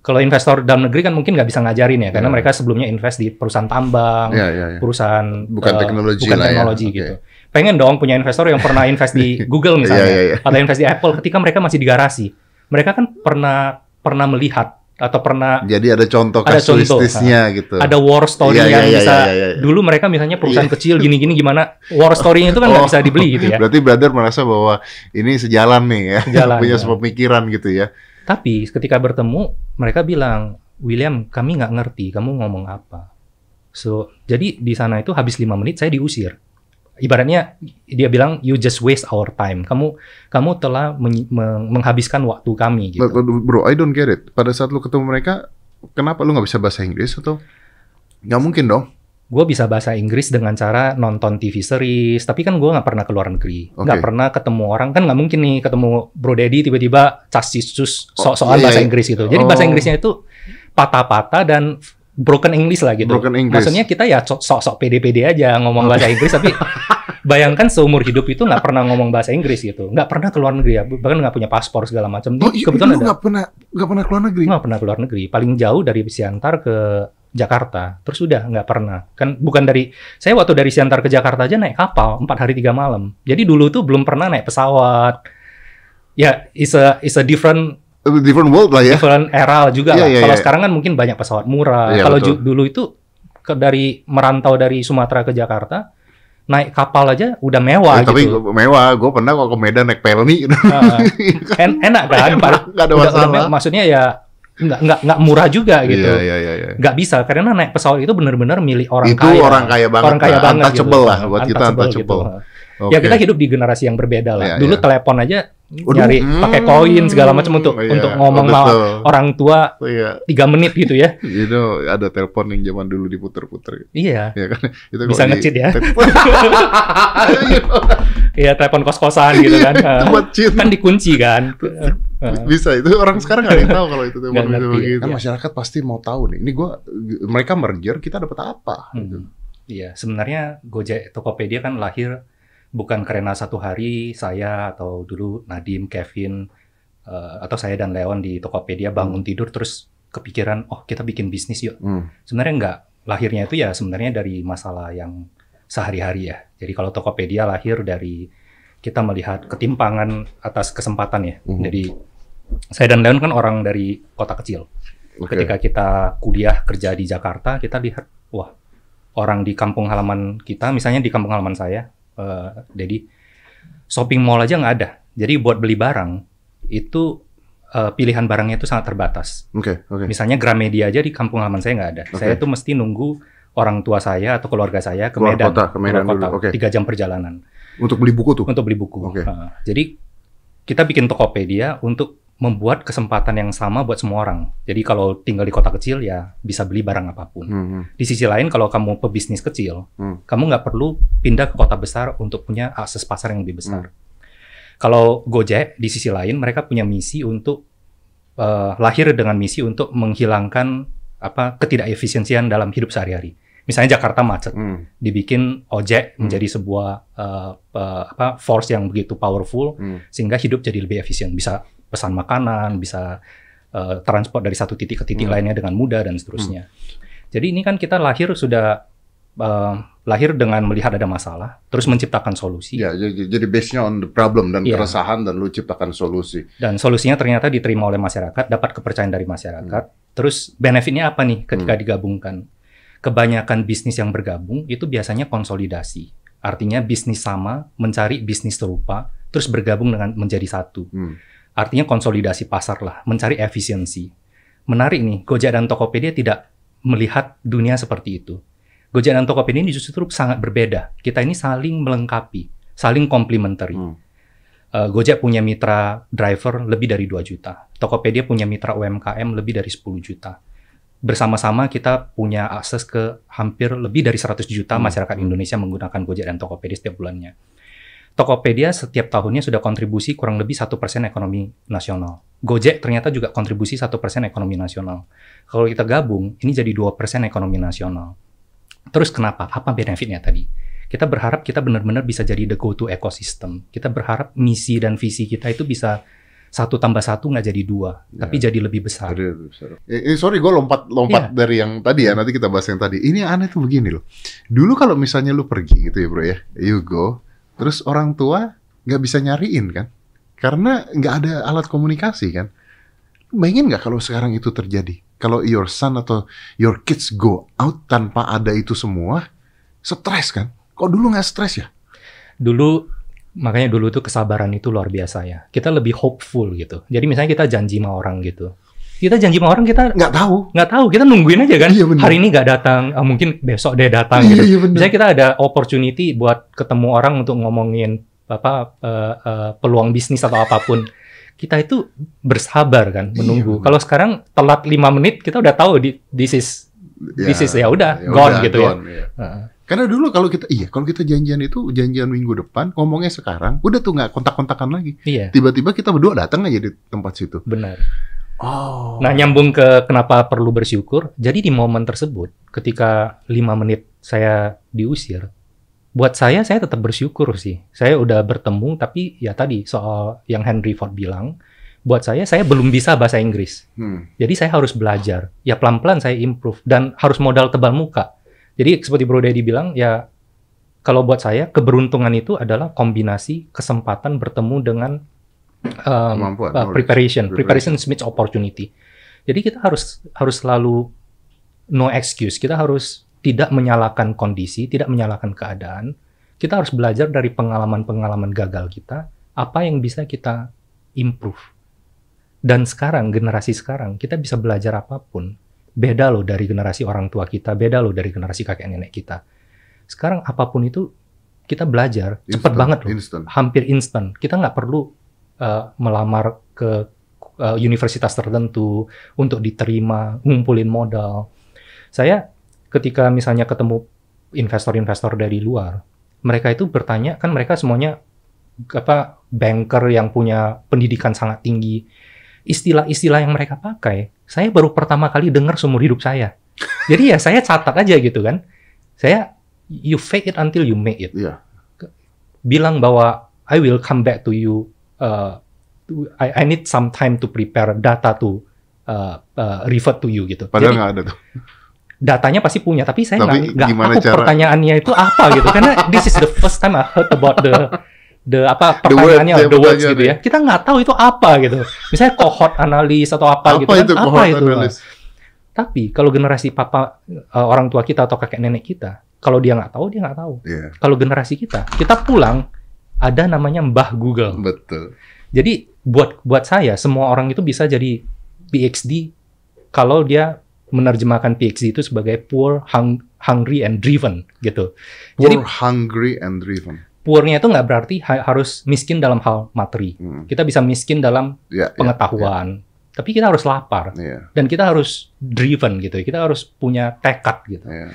Speaker 1: kalau investor dalam negeri kan mungkin nggak bisa ngajarin ya karena
Speaker 2: Ya.
Speaker 1: mereka sebelumnya invest di perusahaan tambang,
Speaker 2: Ya, ya, ya.
Speaker 1: perusahaan
Speaker 2: Bukan
Speaker 1: eh,
Speaker 2: teknologi
Speaker 1: bukan
Speaker 2: lah ya.
Speaker 1: teknologi
Speaker 2: Oke.
Speaker 1: gitu. Pengen dong punya investor yang pernah invest di Google misalnya
Speaker 2: Iya, iya, iya.
Speaker 1: atau invest di Apple ketika mereka masih di garasi. Mereka kan pernah pernah melihat atau pernah
Speaker 2: Jadi ada contoh
Speaker 1: Ada contoh,
Speaker 2: kasuistisnya gitu.
Speaker 1: ada war story
Speaker 2: Iya, iya,
Speaker 1: yang
Speaker 2: iya,
Speaker 1: bisa
Speaker 2: iya, iya, iya.
Speaker 1: dulu mereka misalnya perusahaan kecil gini-gini gimana war story-nya itu kan nggak
Speaker 2: Oh.
Speaker 1: bisa dibeli gitu ya.
Speaker 2: Berarti brother merasa bahwa ini sejalan nih ya,
Speaker 1: Sejalan,
Speaker 2: punya
Speaker 1: ya.
Speaker 2: sepemikiran gitu ya.
Speaker 1: Tapi ketika bertemu, mereka bilang, William, kami nggak ngerti kamu ngomong apa. So, jadi di sana itu habis lima menit saya diusir. Ibaratnya dia bilang, you just waste our time. Kamu kamu telah men- meng- menghabiskan waktu kami gitu.
Speaker 2: bro, I don't get it. Pada saat lu ketemu mereka, kenapa lu nggak bisa bahasa Inggris atau? Nggak mungkin dong.
Speaker 1: Gue bisa bahasa Inggris dengan cara nonton TV series, tapi kan gue nggak pernah keluar negeri, nggak
Speaker 2: Oke.
Speaker 1: pernah ketemu orang kan nggak mungkin nih ketemu Bro Deddy tiba-tiba cas sus sok-sokan
Speaker 2: iya, iya,
Speaker 1: bahasa
Speaker 2: iya.
Speaker 1: Inggris gitu. Jadi bahasa
Speaker 2: Oh.
Speaker 1: Inggrisnya itu patah-patah dan broken English lah gitu.
Speaker 2: Broken English.
Speaker 1: Maksudnya kita ya sok- sok-sok pede-pede aja ngomong bahasa Inggris, tapi bayangkan seumur hidup itu nggak pernah ngomong bahasa Inggris gitu, nggak pernah keluar negeri ya, bahkan nggak punya paspor segala macam.
Speaker 2: Oh, iya,
Speaker 1: Kebetulan
Speaker 2: nggak pernah nggak pernah keluar negeri.
Speaker 1: nggak pernah keluar negeri. Paling jauh dari Siantar ke Jakarta, terus udah nggak pernah. Kan bukan dari saya waktu dari Siantar ke Jakarta aja naik kapal empat hari tiga malam. Jadi dulu tuh belum pernah naik pesawat. Ya, is a is a different
Speaker 2: different world lah ya.
Speaker 1: different era juga
Speaker 2: Iya,
Speaker 1: lah.
Speaker 2: iya,
Speaker 1: Kalau
Speaker 2: iya.
Speaker 1: sekarang kan mungkin banyak pesawat murah.
Speaker 2: Iya,
Speaker 1: Kalau dulu itu ke dari merantau dari Sumatera ke Jakarta naik kapal aja udah mewah
Speaker 2: Eh, tapi
Speaker 1: gitu.
Speaker 2: gua- mewah, gue pernah kok ke Medan naik pelni.
Speaker 1: Ah, en- enak kan? Par-
Speaker 2: Nggak ada
Speaker 1: udah- udah
Speaker 2: masalah.
Speaker 1: me- maksudnya ya nggak nggak nggak murah juga gitu.
Speaker 2: Iya, iya, iya, iya.
Speaker 1: Nggak bisa karena naik pesawat itu benar-benar milik orang
Speaker 2: Itu
Speaker 1: kaya.
Speaker 2: orang kaya banget.
Speaker 1: orang kaya
Speaker 2: lah.
Speaker 1: banget
Speaker 2: Untouchable
Speaker 1: gitu.
Speaker 2: lah buat kita untouchable.
Speaker 1: gitu. Ya
Speaker 2: Oke.
Speaker 1: kita hidup di generasi yang berbeda lah.
Speaker 2: Iya,
Speaker 1: Dulu
Speaker 2: iya.
Speaker 1: telepon aja
Speaker 2: Waduh,
Speaker 1: nyari
Speaker 2: hmm,
Speaker 1: pakai koin segala macam untuk
Speaker 2: iya,
Speaker 1: untuk ngomong sama orang tua
Speaker 2: Iya,
Speaker 1: tiga menit gitu ya.
Speaker 2: itu ada telepon yang zaman dulu diputer-puter.
Speaker 1: Iya.
Speaker 2: Ya kan? Itu
Speaker 1: Bisa nge-cheat ya. Iya telepon kos-kosan gitu kan. Kan dikunci kan.
Speaker 2: Bisa itu orang sekarang nggak ada yang tahu kalau itu telepon bisa
Speaker 1: ngerti,
Speaker 2: begitu. Kan
Speaker 1: iya.
Speaker 2: masyarakat pasti mau tahu nih. Ini gua mereka merger kita dapat apa? gitu.
Speaker 1: Hmm. Iya, sebenarnya Gojek Tokopedia kan lahir bukan karena satu hari saya atau dulu Nadim, Kevin, eh, atau saya dan Leon di Tokopedia bangun tidur terus kepikiran, oh kita bikin bisnis yuk.
Speaker 2: Hmm.
Speaker 1: Sebenarnya enggak. Lahirnya itu ya sebenarnya dari masalah yang sehari-hari ya. Jadi kalau Tokopedia lahir dari kita melihat ketimpangan atas kesempatan ya.
Speaker 2: Mhm.
Speaker 1: Jadi saya dan Leon kan orang dari kota kecil.
Speaker 2: Oke.
Speaker 1: Ketika kita kuliah kerja di Jakarta, kita lihat wah orang di kampung halaman kita, misalnya di kampung halaman saya, eh jadi shopping mall aja nggak ada. Jadi buat beli barang itu eh, pilihan barangnya itu sangat terbatas.
Speaker 2: Oke, oke.
Speaker 1: Misalnya Gramedia aja di kampung halaman saya nggak ada.
Speaker 2: Oke.
Speaker 1: Saya tuh mesti nunggu orang tua saya atau keluarga saya ke
Speaker 2: Keluar
Speaker 1: Medan,
Speaker 2: kota, ke Medan
Speaker 1: keluar
Speaker 2: dulu, oke.
Speaker 1: tiga jam perjalanan
Speaker 2: Untuk beli buku tuh.
Speaker 1: untuk beli buku.
Speaker 2: Oke.
Speaker 1: Heeh. jadi kita bikin Tokopedia untuk membuat kesempatan yang sama buat semua orang. Jadi kalau tinggal di kota kecil ya bisa beli barang apa pun.
Speaker 2: Hmm, hmm.
Speaker 1: Di sisi lain kalau kamu pebisnis kecil,
Speaker 2: Hmm.
Speaker 1: kamu nggak perlu pindah ke kota besar untuk punya akses pasar yang lebih besar.
Speaker 2: Hmm.
Speaker 1: Kalau Gojek di sisi lain mereka punya misi untuk eh, lahir dengan misi untuk menghilangkan apa ketidakefisiensian dalam hidup sehari-hari. Misalnya Jakarta macet,
Speaker 2: Hmm,
Speaker 1: dibikin ojek
Speaker 2: Hmm.
Speaker 1: menjadi sebuah eh, eh, apa force yang begitu powerful
Speaker 2: hmm.
Speaker 1: sehingga hidup jadi lebih efisien. Bisa pesan makanan, bisa eh, transport dari satu titik ke titik
Speaker 2: Hmm.
Speaker 1: lainnya dengan mudah dan seterusnya. Jadi ini kan kita lahir sudah eh, lahir dengan melihat ada masalah, terus menciptakan solusi
Speaker 2: Ya, jadi, jadi based-nya on the problem dan
Speaker 1: Iya.
Speaker 2: keresahan dan lu ciptakan solusi.
Speaker 1: dan solusinya ternyata diterima oleh masyarakat, dapat kepercayaan dari masyarakat. Terus benefitnya apa nih ketika
Speaker 2: Hmm.
Speaker 1: digabungkan? Kebanyakan bisnis yang bergabung itu biasanya konsolidasi. Artinya bisnis sama mencari bisnis serupa, terus bergabung dengan menjadi satu.
Speaker 2: Hmm.
Speaker 1: Artinya konsolidasi pasar lah, mencari efisiensi. Menarik nih, Gojek dan Tokopedia tidak melihat dunia seperti itu. Gojek dan Tokopedia ini justru sangat berbeda. Kita ini saling melengkapi, saling komplementari.
Speaker 2: Hmm.
Speaker 1: Eh, Gojek punya mitra driver lebih dari 2 juta. Tokopedia punya mitra UMKM lebih dari 10 juta. Bersama-sama kita punya akses ke hampir lebih dari 100 juta
Speaker 2: Hmm.
Speaker 1: masyarakat Indonesia menggunakan Gojek dan Tokopedia setiap bulannya. Tokopedia setiap tahunnya sudah kontribusi kurang lebih satu persen ekonomi nasional. Gojek ternyata juga kontribusi satu persen ekonomi nasional. Kalau kita gabung, ini jadi dua persen ekonomi nasional. Terus kenapa? Apa benefitnya tadi? Kita berharap kita benar-benar bisa jadi the go-to ecosystem. Kita berharap misi dan visi kita itu bisa satu tambah satu nggak jadi dua,
Speaker 2: Ya.
Speaker 1: tapi jadi lebih besar.
Speaker 2: Jadi, besar. Eh, eh, sorry, gue lompat lompat
Speaker 1: Iya.
Speaker 2: dari yang tadi ya. Nanti kita bahas yang tadi. Ini aneh tuh begini loh. Dulu kalau misalnya lu pergi gitu ya bro ya, you go, terus orang tua nggak bisa nyariin kan, karena nggak ada alat komunikasi kan. Bayangin nggak kalau sekarang itu terjadi? Kalau your son atau your kids go out tanpa ada itu semua, stres kan? Kok dulu nggak stres ya?
Speaker 1: Dulu makanya dulu tuh kesabaran itu luar biasa ya. Kita lebih hopeful gitu. Jadi misalnya kita janji sama orang gitu. Kita janji sama orang kita
Speaker 2: Nggak tahu.
Speaker 1: nggak tahu, kita nungguin aja kan.
Speaker 2: Iya, bener.
Speaker 1: Hari ini nggak datang, ah, mungkin besok dia datang
Speaker 2: Iya,
Speaker 1: gitu.
Speaker 2: iya, bener.
Speaker 1: Misalnya kita ada opportunity buat ketemu orang untuk ngomongin apa eh, eh, peluang bisnis atau apa pun. Kita itu bersabar kan menunggu.
Speaker 2: bener.
Speaker 1: Kalau sekarang telat lima menit kita udah tahu di this is This is- ya udah, gone gitu ya.
Speaker 2: ya.
Speaker 1: Heeh.
Speaker 2: Karena dulu kalau kita iya kalau kita janjian itu janjian minggu depan ngomongnya sekarang udah tuh nggak kontak-kontakan lagi.
Speaker 1: iya
Speaker 2: Tiba-tiba kita berdua datang aja di tempat situ.
Speaker 1: benar.
Speaker 2: Oh.
Speaker 1: Nah nyambung ke kenapa perlu bersyukur. Jadi di momen tersebut ketika lima menit saya diusir, buat saya saya tetap bersyukur sih. Saya udah bertemu tapi ya tadi soal yang Henry Ford bilang buat saya saya belum bisa bahasa Inggris.
Speaker 2: Hmm.
Speaker 1: Jadi saya harus belajar. Ya pelan-pelan saya improve dan harus modal tebal muka. Jadi seperti Bro Dedi bilang ya kalau buat saya keberuntungan itu adalah kombinasi kesempatan bertemu dengan um, uh, preparation.
Speaker 2: Preparation.
Speaker 1: Preparation meets opportunity. Jadi kita harus harus selalu no excuse. Kita harus tidak menyalahkan kondisi, tidak menyalahkan keadaan. Kita harus belajar dari pengalaman-pengalaman gagal kita, apa yang bisa kita improve. Dan sekarang, generasi sekarang, kita bisa belajar apa pun. Beda loh dari generasi orang tua kita, beda loh dari generasi kakek nenek kita. Sekarang apa pun itu, kita belajar
Speaker 2: Instant,
Speaker 1: banget loh
Speaker 2: Instant.
Speaker 1: hampir instan. Kita nggak perlu uh, melamar ke uh, universitas tertentu untuk diterima, ngumpulin modal. Saya ketika misalnya ketemu investor-investor dari luar, mereka itu bertanya kan mereka semuanya apa banker yang punya pendidikan sangat tinggi. Istilah-istilah yang mereka pakai, saya baru pertama kali dengar seumur hidup saya. Jadi ya saya catat aja gitu kan. Saya you fake it until you make it
Speaker 2: Iya.
Speaker 1: bilang bahwa I will come back to you. Uh, I, I need some time to prepare data to uh, uh, revert to you gitu.
Speaker 2: Padahal nggak ada tuh.
Speaker 1: datanya pasti punya, tapi saya nggak tahu
Speaker 2: cara-
Speaker 1: pertanyaannya itu apa gitu. Karena this is the first time I heard about the the apa
Speaker 2: The words,
Speaker 1: pertanyaannya
Speaker 2: ya,
Speaker 1: the words gitu ya. Kita nggak tahu itu apa gitu. Misalnya cohort analis atau apa,
Speaker 2: Apa
Speaker 1: gitu kan.
Speaker 2: itu
Speaker 1: apa
Speaker 2: cohort
Speaker 1: itu?
Speaker 2: analyst?
Speaker 1: Tapi kalau generasi papa uh, orang tua kita atau kakek nenek kita, kalau dia nggak tahu dia nggak tahu.
Speaker 2: Iya,
Speaker 1: Kalau generasi kita, kita pulang ada namanya Mbah Google.
Speaker 2: betul.
Speaker 1: Jadi buat buat saya semua orang itu bisa jadi PhD kalau dia menerjemahkan PhD itu sebagai poor, hung- hungry and driven gitu. Jadi
Speaker 2: Poor, hungry, and driven.
Speaker 1: poornya itu nggak berarti ha- harus miskin dalam hal materi.
Speaker 2: Hmm.
Speaker 1: Kita bisa miskin dalam
Speaker 2: Ya, ya,
Speaker 1: pengetahuan. Tapi kita harus lapar
Speaker 2: Iya,
Speaker 1: dan kita harus driven gitu. Kita harus punya tekad gitu.
Speaker 2: iya.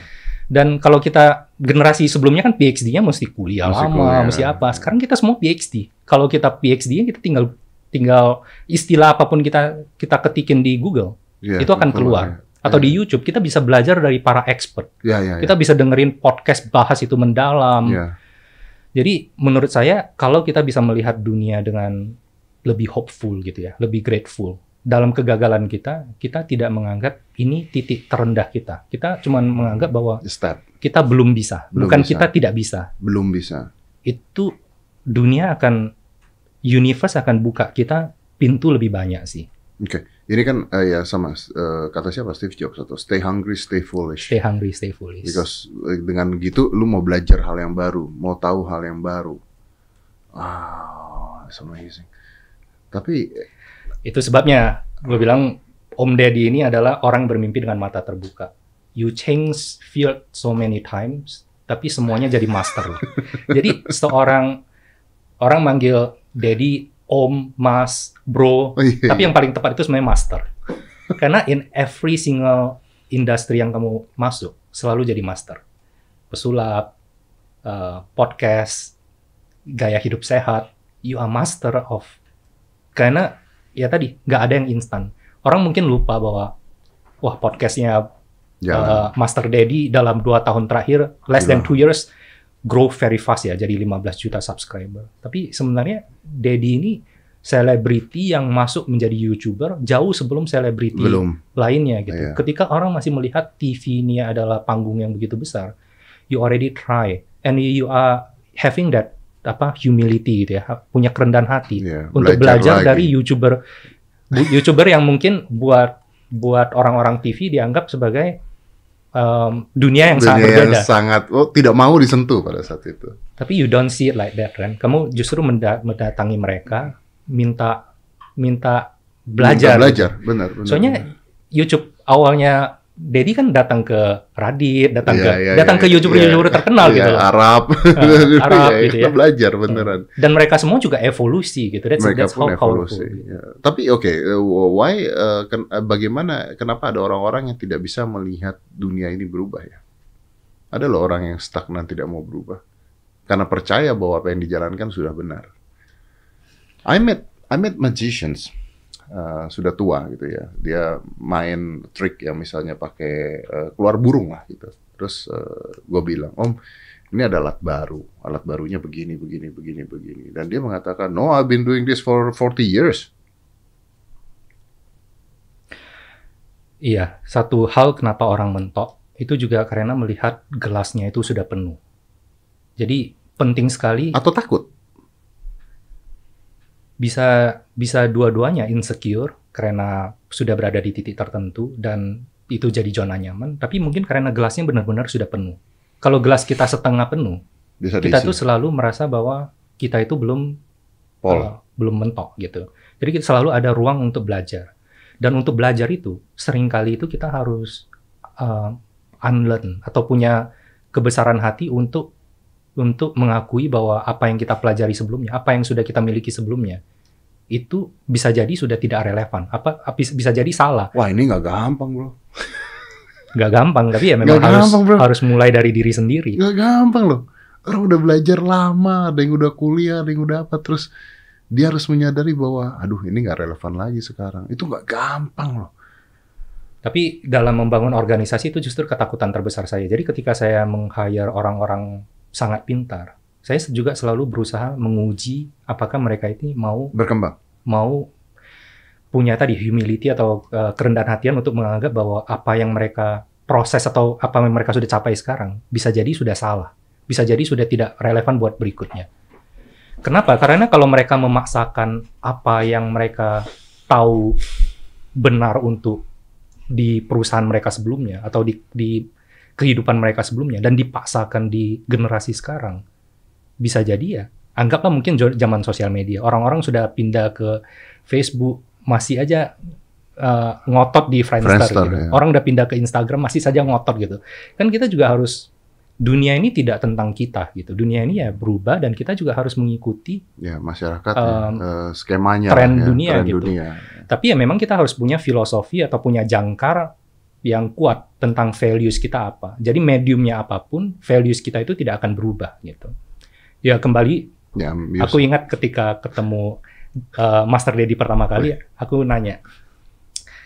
Speaker 1: Dan kalau kita generasi sebelumnya kan PhD-nya mesti kuliah
Speaker 2: Mesti
Speaker 1: lama,
Speaker 2: kuliah.
Speaker 1: mesti apa. Sekarang kita semua PhD. Kalau kita PhD-nya kita tinggal tinggal istilah apa pun kita kita ketikin di Google
Speaker 2: Iya,
Speaker 1: Itu akan
Speaker 2: betul,
Speaker 1: keluar.
Speaker 2: ya.
Speaker 1: atau
Speaker 2: Iya.
Speaker 1: di YouTube kita bisa belajar dari para expert.
Speaker 2: Ya, ya, ya.
Speaker 1: Kita bisa dengerin podcast bahas itu mendalam.
Speaker 2: Ya,
Speaker 1: Jadi menurut saya kalau kita bisa melihat dunia dengan lebih hopeful gitu ya, lebih grateful. Dalam kegagalan kita, kita tidak menganggap ini titik terendah kita. Kita cuma menganggap bahwa
Speaker 2: step.
Speaker 1: kita belum bisa,
Speaker 2: Belum
Speaker 1: bukan
Speaker 2: bisa.
Speaker 1: kita tidak bisa.
Speaker 2: Belum bisa.
Speaker 1: Itu dunia akan universe akan buka kita pintu lebih banyak sih.
Speaker 2: Oke. Ini kan eh, ya sama eh, kata siapa Steve Jobs atau stay hungry, stay foolish.
Speaker 1: Stay hungry, stay foolish.
Speaker 2: Because eh, dengan gitu lu mau belajar hal yang baru, mau tahu hal yang baru. Wow, it's amazing. Tapi
Speaker 1: Itu sebabnya gue bilang Om Deddy ini adalah orang bermimpi dengan mata terbuka. You change field so many times, tapi semuanya jadi master. jadi seorang orang manggil Daddy, Om, Mas, Bro,
Speaker 2: oh iya,
Speaker 1: tapi yang paling tepat itu sebenarnya master. Karena in every single industri yang kamu masuk selalu jadi master. Pesulap, uh, podcast, gaya hidup sehat, you are master of. Karena ya tadi nggak ada yang instan. Orang mungkin lupa bahwa wah podcastnya
Speaker 2: jalan.
Speaker 1: uh, Master Daddy dalam dua tahun terakhir less than
Speaker 2: Gila.
Speaker 1: two years grow very fast ya jadi 15 juta subscriber. Tapi sebenarnya Daddy ini selebriti yang masuk menjadi YouTuber jauh sebelum selebriti lainnya gitu.
Speaker 2: Iya.
Speaker 1: Ketika orang masih melihat TV ini adalah panggung yang begitu besar, you already try and you are having that apa humility gitu ya, punya kerendahan hati
Speaker 2: Iya,
Speaker 1: untuk belajar,
Speaker 2: lagi.
Speaker 1: dari YouTuber YouTuber yang mungkin buat buat orang-orang TV dianggap sebagai um, dunia yang sangat
Speaker 2: Dunia yang
Speaker 1: berbeda.
Speaker 2: sangat oh tidak mau disentuh pada saat itu.
Speaker 1: Tapi you don't see it like that, kan? Kamu justru menda- mendatangi mereka, minta minta belajar.
Speaker 2: Minta belajar, benar, benar.
Speaker 1: Soalnya YouTube awalnya Dedi kan datang ke Radit, datang
Speaker 2: Iya,
Speaker 1: ke
Speaker 2: iya,
Speaker 1: datang
Speaker 2: iya,
Speaker 1: ke YouTuber-YouTuber
Speaker 2: iya.
Speaker 1: terkenal
Speaker 2: Iya,
Speaker 1: gitu loh.
Speaker 2: Arab,
Speaker 1: Arab
Speaker 2: Iya,
Speaker 1: gitu
Speaker 2: kita
Speaker 1: ya.
Speaker 2: belajar beneran.
Speaker 1: Dan mereka semua juga evolusi gitu. That's,
Speaker 2: Mereka
Speaker 1: that's
Speaker 2: pun
Speaker 1: how powerful.
Speaker 2: evolusi. Tapi oke, uh, why? uh, ken- uh, bagaimana? Kenapa ada orang-orang yang tidak bisa melihat dunia ini berubah ya? Ada loh orang yang stagnan tidak mau berubah karena percaya bahwa apa yang dijalankan sudah benar. I met I met magicians Eh, sudah tua gitu ya. Dia main trik ya misalnya pakai uh, keluar burung lah gitu. Terus eh, uh, gue bilang, Om ini ada alat baru, alat barunya begini, begini, begini, begini. Dan dia mengatakan, no, I've been doing this for 40 years.
Speaker 1: Iya, satu hal kenapa orang mentok, itu juga karena melihat gelasnya itu sudah penuh. Jadi penting sekali.
Speaker 2: Atau takut?
Speaker 1: Bisa bisa dua-duanya insecure karena sudah berada di titik tertentu dan itu jadi zona nyaman, tapi mungkin karena gelasnya benar-benar sudah penuh. Kalau gelas kita setengah penuh,
Speaker 2: Bisa
Speaker 1: kita
Speaker 2: diisi.
Speaker 1: tuh selalu merasa bahwa kita itu belum
Speaker 2: Pol.
Speaker 1: uh, belum mentok gitu. Jadi kita selalu ada ruang untuk belajar. Dan untuk belajar itu sering kali itu kita harus uh, unlearn atau punya kebesaran hati untuk untuk mengakui bahwa apa yang kita pelajari sebelumnya, apa yang sudah kita miliki sebelumnya, itu bisa jadi sudah tidak relevan. Apa bisa jadi salah.
Speaker 2: Wah ini nggak gampang bro.
Speaker 1: Nggak gampang, tapi ya memang
Speaker 2: Nggak
Speaker 1: harus
Speaker 2: gampang, bro.
Speaker 1: harus mulai dari diri sendiri.
Speaker 2: Nggak gampang loh. Orang udah belajar lama, ada yang udah kuliah, ada yang udah apa, terus dia harus menyadari bahwa, aduh ini nggak relevan lagi sekarang. Itu nggak gampang loh.
Speaker 1: Tapi dalam membangun organisasi itu justru ketakutan terbesar saya. Jadi ketika saya meng-hire orang-orang sangat pintar, saya juga selalu berusaha menguji apakah mereka ini mau
Speaker 2: Berkembang.
Speaker 1: mau punya tadi humility atau uh, kerendahan hatian untuk menganggap bahwa apa yang mereka proses atau apa yang mereka sudah capai sekarang bisa jadi sudah salah, bisa jadi sudah tidak relevan buat berikutnya. Kenapa? Karena kalau mereka memaksakan apa yang mereka tahu benar untuk di perusahaan mereka sebelumnya atau di, di kehidupan mereka sebelumnya dan dipaksakan di generasi sekarang, bisa jadi ya anggaplah mungkin zaman sosial media orang-orang sudah pindah ke Facebook masih aja uh, ngotot di Friendster,
Speaker 2: Friendster,
Speaker 1: gitu.
Speaker 2: ya.
Speaker 1: orang udah pindah ke Instagram masih saja ngotot gitu kan kita juga harus dunia ini tidak tentang kita gitu dunia ini ya berubah dan kita juga harus mengikuti
Speaker 2: Ya masyarakat
Speaker 1: Um,
Speaker 2: ya, skemanya.
Speaker 1: tren
Speaker 2: ya,
Speaker 1: dunia
Speaker 2: tren
Speaker 1: gitu.
Speaker 2: dunia.
Speaker 1: tapi ya memang kita harus punya filosofi atau punya jangkar yang kuat tentang values kita apa jadi mediumnya apa pun values kita itu tidak akan berubah gitu ya kembali
Speaker 2: Ya,
Speaker 1: Aku ingat ketika ketemu uh, Master Dedi pertama kali, aku nanya.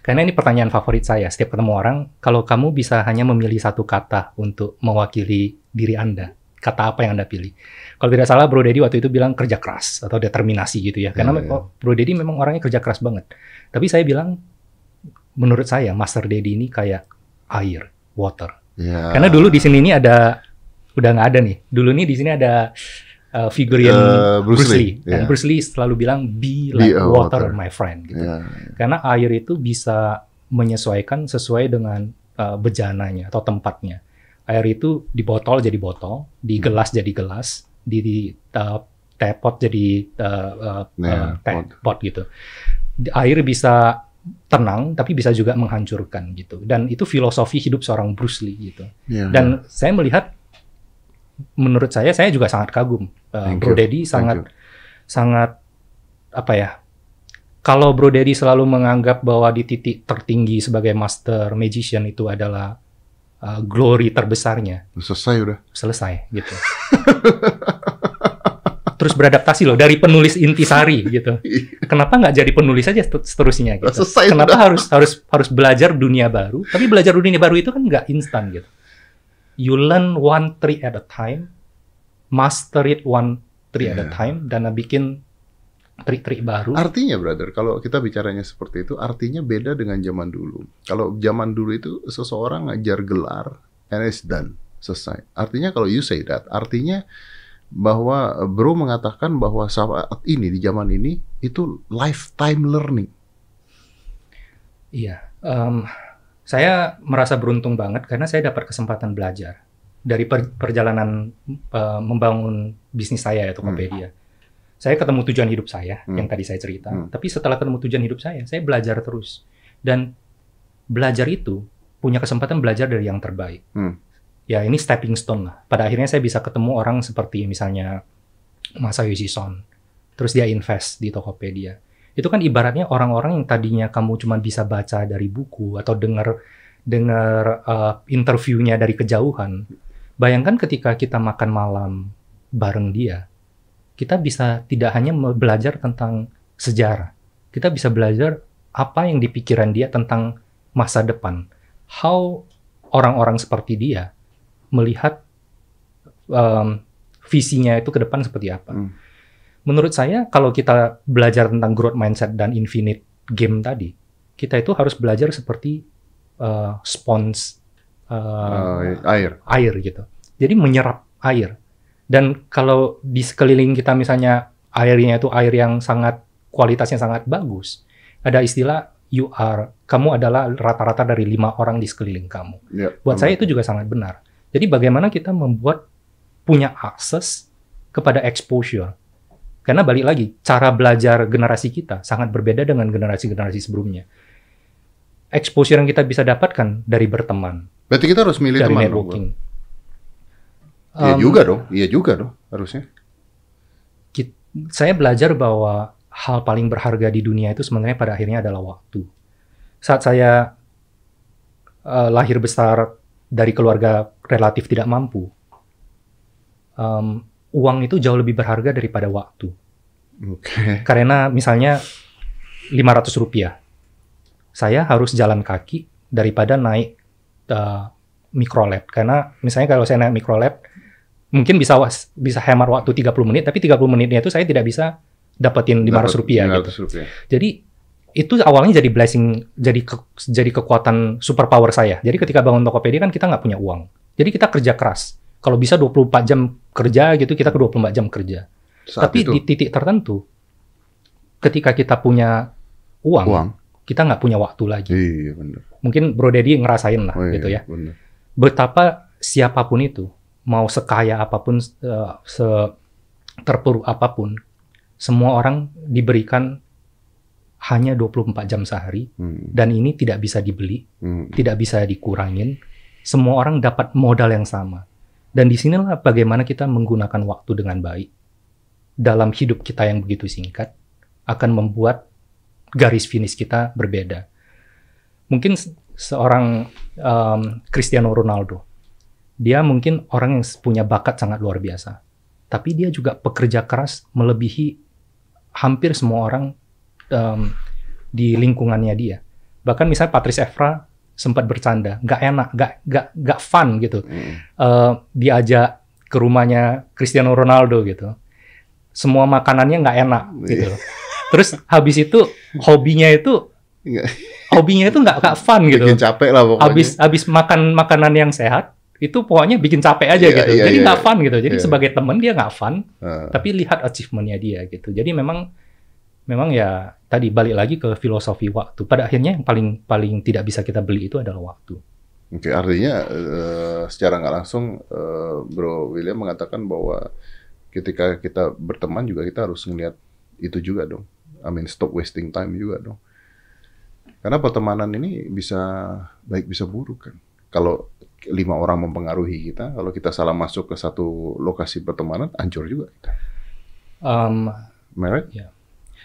Speaker 1: Karena ini pertanyaan favorit saya. Setiap ketemu orang, kalau kamu bisa hanya memilih satu kata untuk mewakili diri Anda, kata apa yang Anda pilih? Kalau tidak salah, Bro Dedi waktu itu bilang kerja keras atau determinasi gitu ya. Karena
Speaker 2: Iya, iya.
Speaker 1: oh, Bro Dedi memang orangnya kerja keras banget. Tapi saya bilang, menurut saya Master Dedi ini kayak air, water.
Speaker 2: ya.
Speaker 1: Karena dulu di sini ini ada udah nggak ada nih. Dulu nih di sini ada uh, figurin
Speaker 2: Eh,
Speaker 1: Bruce,
Speaker 2: Bruce
Speaker 1: Lee.
Speaker 2: Lee,
Speaker 1: Dan
Speaker 2: ya.
Speaker 1: Bruce Lee selalu bilang be
Speaker 2: Be
Speaker 1: like
Speaker 2: a
Speaker 1: water,
Speaker 2: water."
Speaker 1: my friend gitu.
Speaker 2: Ya,
Speaker 1: Karena air itu bisa menyesuaikan sesuai dengan uh, bejananya atau tempatnya. Air itu di botol jadi botol, di
Speaker 2: Hmm.
Speaker 1: gelas jadi gelas, di, di uh, teapot jadi uh, uh,
Speaker 2: Ya,
Speaker 1: uh, teh
Speaker 2: pot.
Speaker 1: pot gitu. Air bisa tenang tapi bisa juga menghancurkan gitu. Dan itu filosofi hidup seorang Bruce Lee gitu.
Speaker 2: ya, ya.
Speaker 1: Dan saya melihat, menurut saya, saya juga sangat kagum. Uh,
Speaker 2: Thank
Speaker 1: Bro
Speaker 2: you.
Speaker 1: Dedi sangat, sangat apa ya? Kalau Bro Dedi selalu menganggap bahwa di titik tertinggi sebagai master magician itu adalah uh, glory terbesarnya,
Speaker 2: selesai udah.
Speaker 1: selesai gitu. Terus beradaptasi loh dari penulis intisari gitu. Kenapa nggak jadi penulis aja seter- seterusnya gitu?
Speaker 2: Selesai
Speaker 1: Kenapa
Speaker 2: sudah.
Speaker 1: harus harus harus belajar dunia baru? Tapi belajar dunia baru itu kan nggak instan gitu. You learn one trick at a time, master it one trick at a
Speaker 2: Yeah.
Speaker 1: time, dan bikin trik-trik baru.
Speaker 2: Artinya, brother, kalau kita bicaranya seperti itu, artinya beda dengan zaman dulu. Kalau zaman dulu itu seseorang ngajar gelar, and it's done, selesai. Artinya kalau you say that, artinya bahwa eh, bro mengatakan bahwa saat ini di zaman ini itu lifetime learning.
Speaker 1: Iya, em, saya merasa beruntung banget karena saya dapat kesempatan belajar dari per- perjalanan eh, membangun bisnis saya ya Tokopedia. Saya ketemu tujuan hidup saya
Speaker 2: Hmm.
Speaker 1: yang tadi saya cerita,
Speaker 2: Hmm.
Speaker 1: tapi setelah ketemu tujuan hidup saya, saya belajar terus dan belajar itu punya kesempatan belajar dari yang terbaik.
Speaker 2: Hmm.
Speaker 1: Ya ini stepping stone lah. Pada akhirnya saya bisa ketemu orang seperti misalnya Masayoshi Son, terus dia invest di Tokopedia itu kan ibaratnya orang-orang yang tadinya kamu cuma bisa baca dari buku atau dengar dengar uh, interviewnya dari kejauhan. Bayangkan ketika kita makan malam bareng dia, kita bisa tidak hanya belajar tentang sejarah, kita bisa belajar apa yang di pikiran dia tentang masa depan. How orang-orang seperti dia melihat um, visinya itu ke depan seperti apa.
Speaker 2: Hmm.
Speaker 1: Menurut saya kalau kita belajar tentang growth mindset dan infinite game tadi, kita itu harus belajar seperti uh, spons uh,
Speaker 2: Eh, air.
Speaker 1: air gitu. Jadi menyerap air. Dan kalau di sekeliling kita misalnya airnya itu air yang sangat kualitasnya sangat bagus, ada istilah you are, kamu adalah rata-rata dari lima orang di sekeliling kamu.
Speaker 2: Ya,
Speaker 1: Buat saya itu juga sangat benar. Jadi bagaimana kita membuat punya akses kepada exposure. Karena balik lagi, cara belajar generasi kita sangat berbeda dengan generasi-generasi sebelumnya. Exposure yang kita bisa dapatkan dari berteman,
Speaker 2: Berarti kita harus milih
Speaker 1: dari
Speaker 2: teman
Speaker 1: networking.
Speaker 2: Iya
Speaker 1: Um,
Speaker 2: juga dong. Iya juga dong harusnya.
Speaker 1: kit- saya belajar bahwa hal paling berharga di dunia itu sebenarnya pada akhirnya adalah waktu. Saat saya eh, lahir besar dari keluarga relatif tidak mampu, em, uang itu jauh lebih berharga daripada waktu.
Speaker 2: Oke.
Speaker 1: Karena misalnya 500 rupiah, saya harus jalan kaki daripada naik uh, mikrolab. Karena misalnya kalau saya naik mikrolab, mungkin bisa was- bisa hemat waktu 30 menit, tapi 30 menitnya itu saya tidak bisa dapetin 500
Speaker 2: Dapat
Speaker 1: rupiah gitu.
Speaker 2: 500 rupiah.
Speaker 1: Jadi itu awalnya jadi blessing, jadi ke- jadi kekuatan superpower saya. Jadi ketika bangun Tokopedia kan kita nggak punya uang. Jadi kita kerja keras. Kalau bisa 24 jam kerja gitu, kita ke 24 jam kerja.
Speaker 2: Saat
Speaker 1: Tapi
Speaker 2: itu
Speaker 1: di titik tertentu, ketika kita punya uang,
Speaker 2: uang.
Speaker 1: kita nggak punya waktu lagi.
Speaker 2: Iya benar.
Speaker 1: Mungkin Bro Deddy ngerasain lah
Speaker 2: Oh, iya,
Speaker 1: gitu ya.
Speaker 2: Benar.
Speaker 1: Betapa siapa pun itu, mau sekaya apa pun, eh, se terpuruk apa pun, semua orang diberikan hanya 24 jam sehari
Speaker 2: Hmm.
Speaker 1: dan ini tidak bisa dibeli,
Speaker 2: Hmm.
Speaker 1: tidak bisa dikurangin. Semua orang dapat modal yang sama. Dan di sinilah bagaimana kita menggunakan waktu dengan baik dalam hidup kita yang begitu singkat akan membuat garis finish kita berbeda. Mungkin se- seorang um, Cristiano Ronaldo, dia mungkin orang yang punya bakat sangat luar biasa, tapi dia juga pekerja keras melebihi hampir semua orang um, di lingkungannya dia. Bahkan misalnya Patrice Evra sempat bercanda, nggak enak, nggak nggak nggak fun gitu.
Speaker 2: Hmm.
Speaker 1: Eh, diajak ke rumahnya Cristiano Ronaldo gitu. Semua makanannya nggak enak gitu. Terus habis itu hobinya itu hobinya itu nggak nggak fun gitu.
Speaker 2: Bikin capek lah pokoknya.
Speaker 1: Habis habis makan makanan yang sehat itu pokoknya bikin capek aja
Speaker 2: Iya,
Speaker 1: gitu.
Speaker 2: iya,
Speaker 1: Jadi
Speaker 2: iya,
Speaker 1: nggak
Speaker 2: iya.
Speaker 1: fun gitu. Jadi
Speaker 2: Iya.
Speaker 1: sebagai teman dia nggak fun,
Speaker 2: Ah.
Speaker 1: tapi lihat achievementnya dia gitu. Jadi memang memang ya tadi balik lagi ke filosofi waktu. Pada akhirnya yang paling paling tidak bisa kita beli itu adalah waktu.
Speaker 2: Oke, artinya eh, secara nggak langsung eh, Bro William mengatakan bahwa ketika kita berteman juga kita harus ngelihat itu juga dong. I mean stop wasting time juga dong. Karena pertemanan ini bisa baik bisa buruk kan. Kalau lima orang mempengaruhi kita, kalau kita salah masuk ke satu lokasi pertemanan, hancur juga kita.
Speaker 1: Um,
Speaker 2: I right?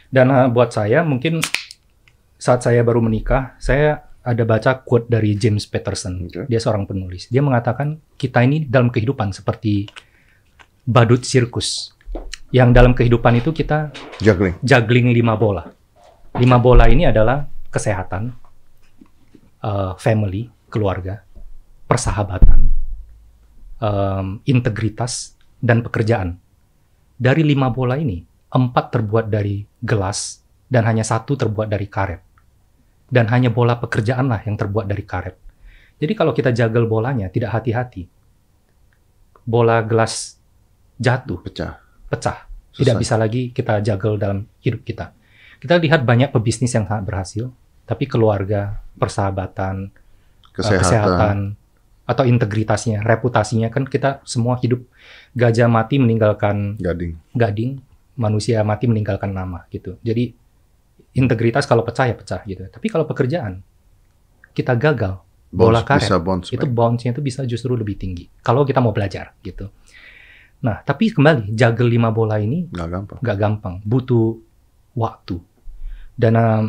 Speaker 1: Dan uh, buat saya mungkin saat saya baru menikah, saya ada baca quote dari James Patterson.
Speaker 2: Oke.
Speaker 1: Dia seorang penulis. Dia mengatakan kita ini dalam kehidupan seperti badut sirkus. Yang dalam kehidupan itu kita
Speaker 2: Juggling.
Speaker 1: juggling lima bola. Lima bola ini adalah kesehatan, uh, family, keluarga, persahabatan, um, integritas, dan pekerjaan. Dari lima bola ini, empat terbuat dari gelas dan hanya satu terbuat dari karet. Dan hanya bola pekerjaanlah yang terbuat dari karet. Jadi kalau kita jagel bolanya tidak hati-hati, bola gelas jatuh,
Speaker 2: Pecah.
Speaker 1: pecah tidak bisa lagi kita jagel dalam hidup kita. Kita lihat banyak pebisnis yang sangat berhasil, tapi keluarga, persahabatan, eh,
Speaker 2: Kesehatan.
Speaker 1: kesehatan, atau integritasnya, reputasinya kan kita semua hidup gajah mati meninggalkan
Speaker 2: Gading.
Speaker 1: gading, manusia mati meninggalkan nama gitu. Jadi integritas kalau pecah ya pecah gitu. Tapi kalau pekerjaan kita gagal, bola
Speaker 2: Bounce-
Speaker 1: karet
Speaker 2: bisa bounce
Speaker 1: itu bounce-nya itu bisa justru lebih tinggi kalau kita mau belajar gitu. Nah, tapi kembali jagel lima bola ini
Speaker 2: Nggak gampang.
Speaker 1: nggak gampang, butuh waktu. Dan um,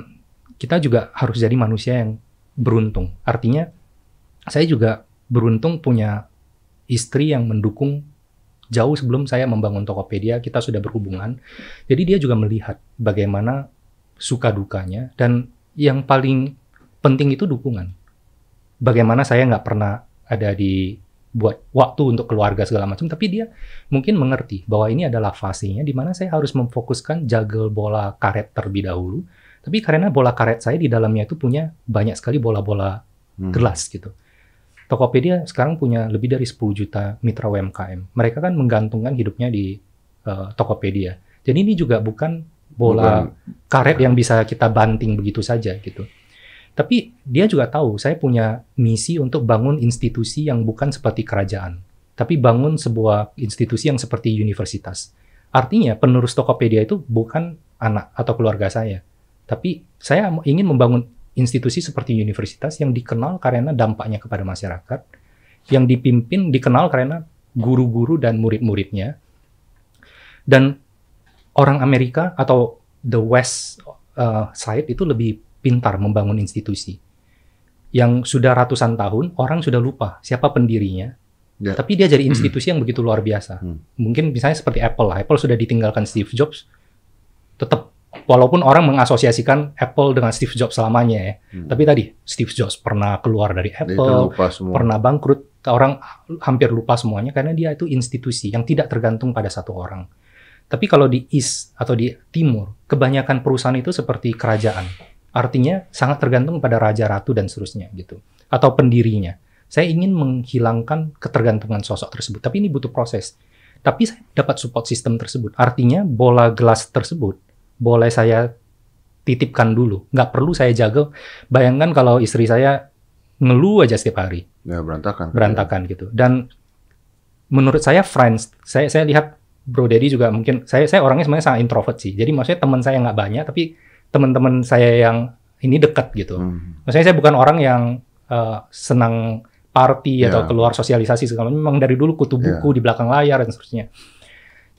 Speaker 1: kita juga harus jadi manusia yang beruntung. Artinya, saya juga beruntung punya istri yang mendukung jauh sebelum saya membangun Tokopedia, kita sudah berhubungan. Jadi dia juga melihat bagaimana suka dukanya dan yang paling penting itu dukungan. Bagaimana saya nggak pernah ada di buat waktu untuk keluarga segala macam, tapi dia mungkin mengerti bahwa ini adalah fasenya di mana saya harus memfokuskan jagel bola karet terlebih dahulu. Tapi karena bola karet saya di dalamnya itu punya banyak sekali bola-bola
Speaker 2: Hmm.
Speaker 1: Jelas gitu. Tokopedia sekarang punya lebih dari 10 juta mitra UMKM. Mereka kan menggantungkan hidupnya di uh, Tokopedia. Jadi ini juga bukan bola
Speaker 2: Bukan-
Speaker 1: karet yang bisa kita banting begitu saja gitu. Tapi dia juga tahu saya punya misi untuk bangun institusi yang bukan seperti kerajaan, tapi bangun sebuah institusi yang seperti universitas. Artinya penerus Tokopedia itu bukan anak atau keluarga saya, tapi saya ingin membangun institusi seperti universitas yang dikenal karena dampaknya kepada masyarakat, yang dipimpin dikenal karena guru-guru dan murid-muridnya, dan orang Amerika atau the West uh, side itu lebih pintar membangun institusi. Yang sudah ratusan tahun, orang sudah lupa siapa pendirinya.
Speaker 2: Ya.
Speaker 1: Tapi dia jadi institusi yang begitu luar biasa.
Speaker 2: Hmm.
Speaker 1: Mungkin misalnya seperti Apple lah. Apple sudah ditinggalkan Steve Jobs. Tetap, walaupun orang mengasosiasikan Apple dengan Steve Jobs selamanya ya.
Speaker 2: Hmm.
Speaker 1: Tapi tadi, Steve Jobs pernah keluar dari Apple, pernah bangkrut. Orang hampir lupa semuanya karena dia itu institusi yang tidak tergantung pada satu orang. Tapi kalau di East atau di Timur, kebanyakan perusahaan itu seperti kerajaan. Artinya sangat tergantung pada raja ratu dan seterusnya gitu. Atau pendirinya. Saya ingin menghilangkan ketergantungan sosok tersebut, tapi ini butuh proses. Tapi saya dapat support sistem tersebut. Artinya bola gelas tersebut boleh saya titipkan dulu. Nggak perlu saya jaga. Bayangkan kalau istri saya ngeluh aja setiap hari
Speaker 2: Ya berantakan.
Speaker 1: berantakan gitu. Dan menurut saya friends, saya saya lihat Bro Daddy juga mungkin saya saya orangnya sebenarnya sangat introvert sih. Jadi maksudnya teman saya nggak banyak, tapi teman-teman saya yang ini dekat gitu.
Speaker 2: Hmm.
Speaker 1: Maksudnya saya bukan orang yang eh, senang party atau
Speaker 2: Ya.
Speaker 1: keluar sosialisasi segala macam. Memang dari dulu kutu
Speaker 2: Ya.
Speaker 1: buku di belakang layar dan seterusnya.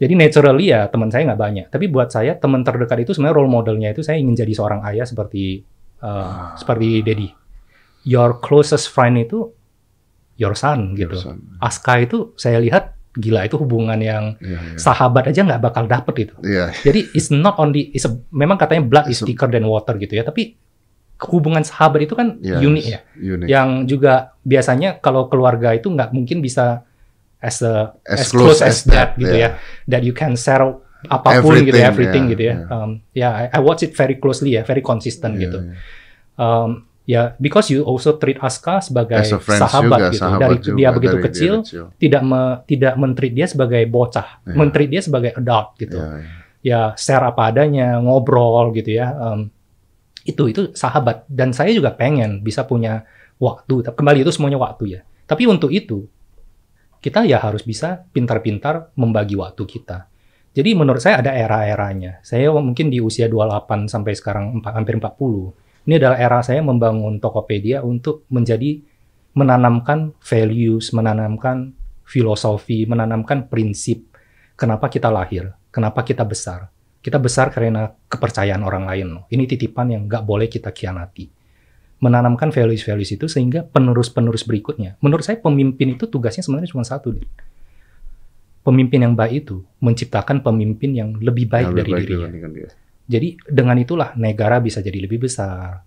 Speaker 1: Jadi naturally ya teman saya nggak banyak. Tapi buat saya teman terdekat itu sebenarnya role modelnya itu saya ingin jadi seorang ayah seperti eh,
Speaker 2: Ah.
Speaker 1: seperti Daddy. Your closest friend itu your son gitu.
Speaker 2: Jurusan.
Speaker 1: Aska itu saya lihat gila itu hubungan yang
Speaker 2: Iya, iya.
Speaker 1: sahabat aja nggak bakal dapet itu.
Speaker 2: Iya.
Speaker 1: Jadi it's not only it's a, memang katanya blood is
Speaker 2: It's a-
Speaker 1: thicker than water gitu ya, tapi hubungan sahabat itu kan
Speaker 2: Yes,
Speaker 1: unik ya.
Speaker 2: Unik.
Speaker 1: Yang juga biasanya kalau keluarga itu nggak mungkin bisa as a
Speaker 2: As
Speaker 1: as, close,
Speaker 2: close
Speaker 1: as,
Speaker 2: as
Speaker 1: that,
Speaker 2: that,
Speaker 1: gitu
Speaker 2: yeah.
Speaker 1: ya. That you can share apa pun gitu ya, everything
Speaker 2: Everything, yeah,
Speaker 1: gitu ya.
Speaker 2: yeah.
Speaker 1: Um, ya, I, I watch it very closely ya, very consistent
Speaker 2: Iya,
Speaker 1: gitu.
Speaker 2: iya.
Speaker 1: Um, ya, because you also treat Aska sebagai sahabat
Speaker 2: juga,
Speaker 1: gitu.
Speaker 2: sahabat
Speaker 1: Dari
Speaker 2: juga,
Speaker 1: dia begitu
Speaker 2: dari dia
Speaker 1: kecil,
Speaker 2: kecil.
Speaker 1: tidak me, tidak mentreat dia sebagai bocah,
Speaker 2: Iya.
Speaker 1: mentreat dia sebagai adult gitu.
Speaker 2: Iya, iya.
Speaker 1: Ya share apa adanya, ngobrol gitu ya. Em, itu itu sahabat dan saya juga pengen bisa punya waktu. Kembali itu semuanya waktu ya. Tapi untuk itu kita ya harus bisa pintar-pintar membagi waktu kita. Jadi menurut saya ada era-eranya. Saya mungkin di usia 28 sampai sekarang empat- hampir 40. Ini adalah era saya membangun Tokopedia untuk menjadi menanamkan values, menanamkan filosofi, menanamkan prinsip kenapa kita lahir, kenapa kita besar. Kita besar karena kepercayaan orang lain. Ini titipan yang nggak boleh kita khianati. Menanamkan values-values itu sehingga penerus-penerus berikutnya. Menurut saya pemimpin itu tugasnya sebenarnya cuma satu. Dit. Pemimpin yang baik itu menciptakan pemimpin yang lebih baik
Speaker 2: Yang
Speaker 1: dari
Speaker 2: lebih baik
Speaker 1: dirinya.
Speaker 2: dia.
Speaker 1: Jadi dengan itulah negara bisa jadi lebih besar,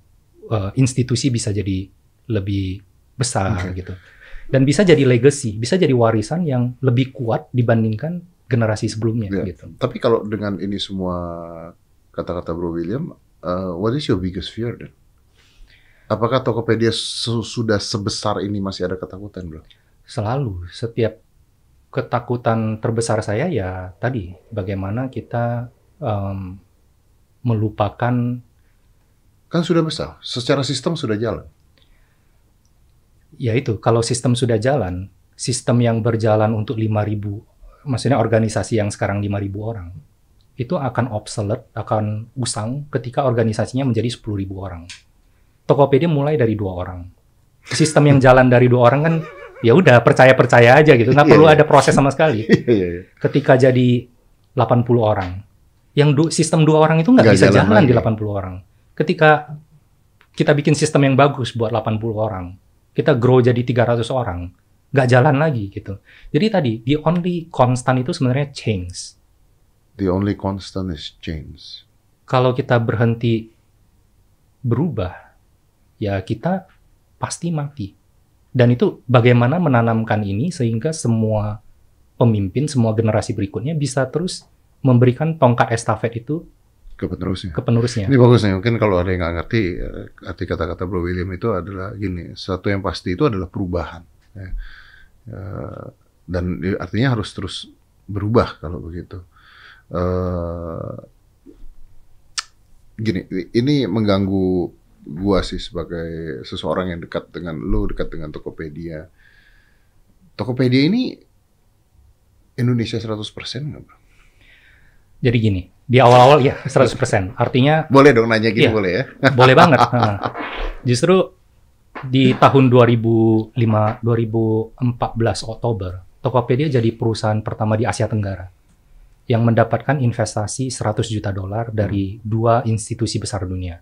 Speaker 1: eh, institusi bisa jadi lebih besar
Speaker 2: Oke.
Speaker 1: gitu, dan bisa jadi legacy, bisa jadi warisan yang lebih kuat dibandingkan generasi sebelumnya
Speaker 2: Iya.
Speaker 1: gitu.
Speaker 2: Tapi kalau dengan ini semua kata-kata Bro William, uh, what is your biggest fear then? Apakah Tokopedia su- sudah sebesar ini masih ada ketakutan, Bro?
Speaker 1: Selalu setiap ketakutan terbesar saya ya tadi bagaimana kita em, melupakan
Speaker 2: Kan sudah besar, secara sistem sudah jalan.
Speaker 1: ya itu kalau sistem sudah jalan, sistem yang berjalan untuk 5000 maksudnya organisasi yang sekarang 5000 orang itu akan obsolete, akan usang ketika organisasinya menjadi 10.000 orang. Tokopedia mulai dari dua orang. Sistem yang jalan dari dua orang kan ya udah percaya-percaya aja gitu, nggak
Speaker 2: Iya,
Speaker 1: perlu
Speaker 2: iya.
Speaker 1: ada proses sama sekali.
Speaker 2: Iya.
Speaker 1: Ketika jadi 80 orang, yang du- sistem dua orang itu nggak bisa
Speaker 2: jalan
Speaker 1: jalan, di
Speaker 2: lagi.
Speaker 1: 80 orang. Ketika kita bikin sistem yang bagus buat 80 orang, kita grow jadi 300 orang, nggak jalan lagi gitu. Jadi tadi, the only constant itu sebenarnya change.
Speaker 2: The only constant is change.
Speaker 1: Kalau kita berhenti berubah, ya kita pasti mati. Dan itu bagaimana menanamkan ini sehingga semua pemimpin, semua generasi berikutnya bisa terus memberikan tongkat estafet itu
Speaker 2: ke penerusnya.
Speaker 1: ke penerusnya.
Speaker 2: Ini bagus nih, mungkin kalau ada yang nggak ngerti, eh, arti kata-kata Bro William itu adalah gini, satu yang pasti itu adalah perubahan. ya. Eh, dan artinya harus terus berubah kalau begitu. Eh, gini, ini mengganggu gua sih sebagai seseorang yang dekat dengan lu, dekat dengan Tokopedia. Tokopedia ini Indonesia 100% nggak, Bro?
Speaker 1: Jadi gini, di awal-awal ya 100%. Artinya
Speaker 2: Boleh dong nanya gini,
Speaker 1: Iya.
Speaker 2: boleh ya?
Speaker 1: boleh banget. Nah, Justru di tahun 2005 2014 Oktober, Tokopedia jadi perusahaan pertama di Asia Tenggara yang mendapatkan investasi 100 juta dolar dari dua institusi besar dunia.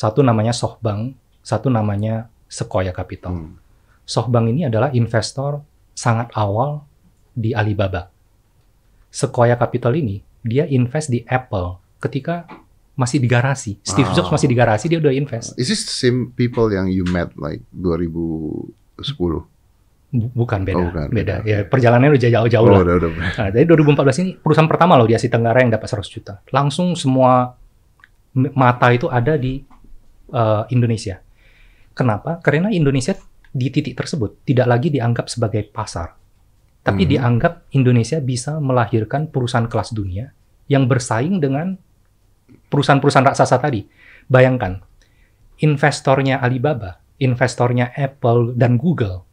Speaker 1: Satu namanya SoftBank, satu namanya Sequoia Capital.
Speaker 2: Hmm.
Speaker 1: SoftBank ini adalah investor sangat awal di Alibaba. Sequoia Capital ini dia invest di Apple ketika masih di garasi. Steve
Speaker 2: Ah.
Speaker 1: Jobs masih di garasi dia udah invest.
Speaker 2: Is this the same people yang you met like 2010?
Speaker 1: Bu- Bukan beda,
Speaker 2: Oh, bukan,
Speaker 1: beda.
Speaker 2: beda.
Speaker 1: Ya perjalanannya udah jauh-jauh
Speaker 2: Oh,
Speaker 1: lah.
Speaker 2: udah, udah.
Speaker 1: Nah, jadi 2014 ini perusahaan pertama loh di Asia Tenggara yang dapat 100 juta. Langsung semua mata itu ada di eh, Indonesia. Kenapa? Karena Indonesia di titik tersebut tidak lagi dianggap sebagai pasar. Tapi
Speaker 2: Mhm.
Speaker 1: dianggap Indonesia bisa melahirkan perusahaan kelas dunia yang bersaing dengan perusahaan-perusahaan raksasa tadi. Bayangkan, investornya Alibaba, investornya Apple dan Google,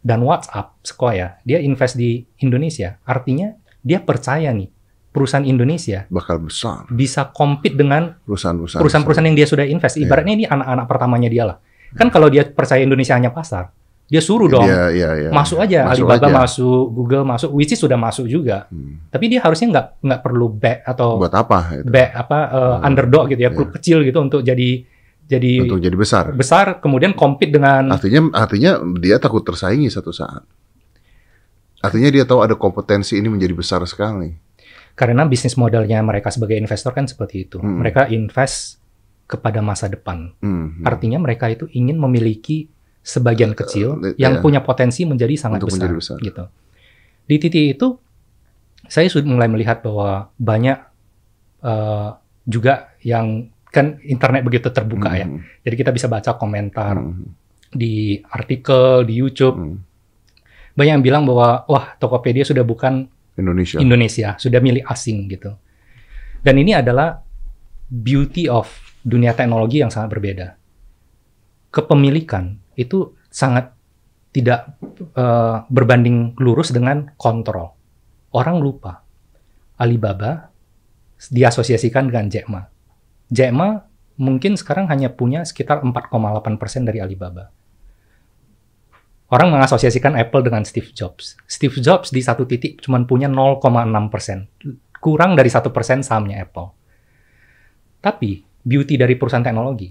Speaker 1: dan WhatsApp, Sequoia, dia invest di Indonesia. Artinya dia percaya nih, perusahaan Indonesia
Speaker 2: Bakal besar.
Speaker 1: bisa compete dengan
Speaker 2: Perusahaan-perusahaan.
Speaker 1: perusahaan-perusahaan yang dia sudah invest.
Speaker 2: Iya.
Speaker 1: Ibaratnya ini anak-anak pertamanya dia lah. Kan kalau dia percaya Indonesia hanya pasar, dia suruh dong.
Speaker 2: Iya, iya, iya.
Speaker 1: Masuk aja,
Speaker 2: Masuk
Speaker 1: Alibaba
Speaker 2: aja.
Speaker 1: masuk, Google masuk, which is sudah masuk juga.
Speaker 2: Hmm.
Speaker 1: Tapi dia harusnya nggak nggak perlu back atau
Speaker 2: Buat apa itu?
Speaker 1: back apa uh,
Speaker 2: Hmm.
Speaker 1: underdog gitu ya, klub kecil gitu untuk jadi jadi
Speaker 2: Untuk jadi besar.
Speaker 1: besar, kemudian compete dengan
Speaker 2: Artinya artinya dia takut tersaingi satu saat. Artinya dia tahu ada kompetensi ini menjadi besar sekali.
Speaker 1: Karena bisnis modelnya mereka sebagai investor kan seperti itu.
Speaker 2: Hmm.
Speaker 1: Mereka invest kepada masa depan.
Speaker 2: Hmm.
Speaker 1: Artinya mereka itu ingin memiliki sebagian kecil
Speaker 2: eh,
Speaker 1: yang
Speaker 2: iya.
Speaker 1: punya potensi menjadi sangat
Speaker 2: Untuk
Speaker 1: besar,
Speaker 2: menjadi besar.
Speaker 1: gitu. Di titik itu saya sudah mulai melihat bahwa banyak eh, juga yang kan internet begitu terbuka ya.
Speaker 2: Hmm.
Speaker 1: Jadi kita bisa baca komentar
Speaker 2: Hmm.
Speaker 1: di artikel di YouTube.
Speaker 2: Hmm.
Speaker 1: Banyak yang bilang bahwa wah Tokopedia sudah bukan
Speaker 2: Indonesia.
Speaker 1: Indonesia, sudah milik asing gitu. Dan ini adalah beauty of dunia teknologi yang sangat berbeda. Kepemilikan itu sangat tidak eh, berbanding lurus dengan kontrol. Orang lupa Alibaba diasosiasikan dengan Jack Ma. Jack Ma mungkin sekarang hanya punya sekitar 4,8% dari Alibaba. Orang mengasosiasikan Apple dengan Steve Jobs. Steve Jobs di satu titik cuma punya 0,6 persen, kurang dari satu persen sahamnya Apple. Tapi beauty dari perusahaan teknologi,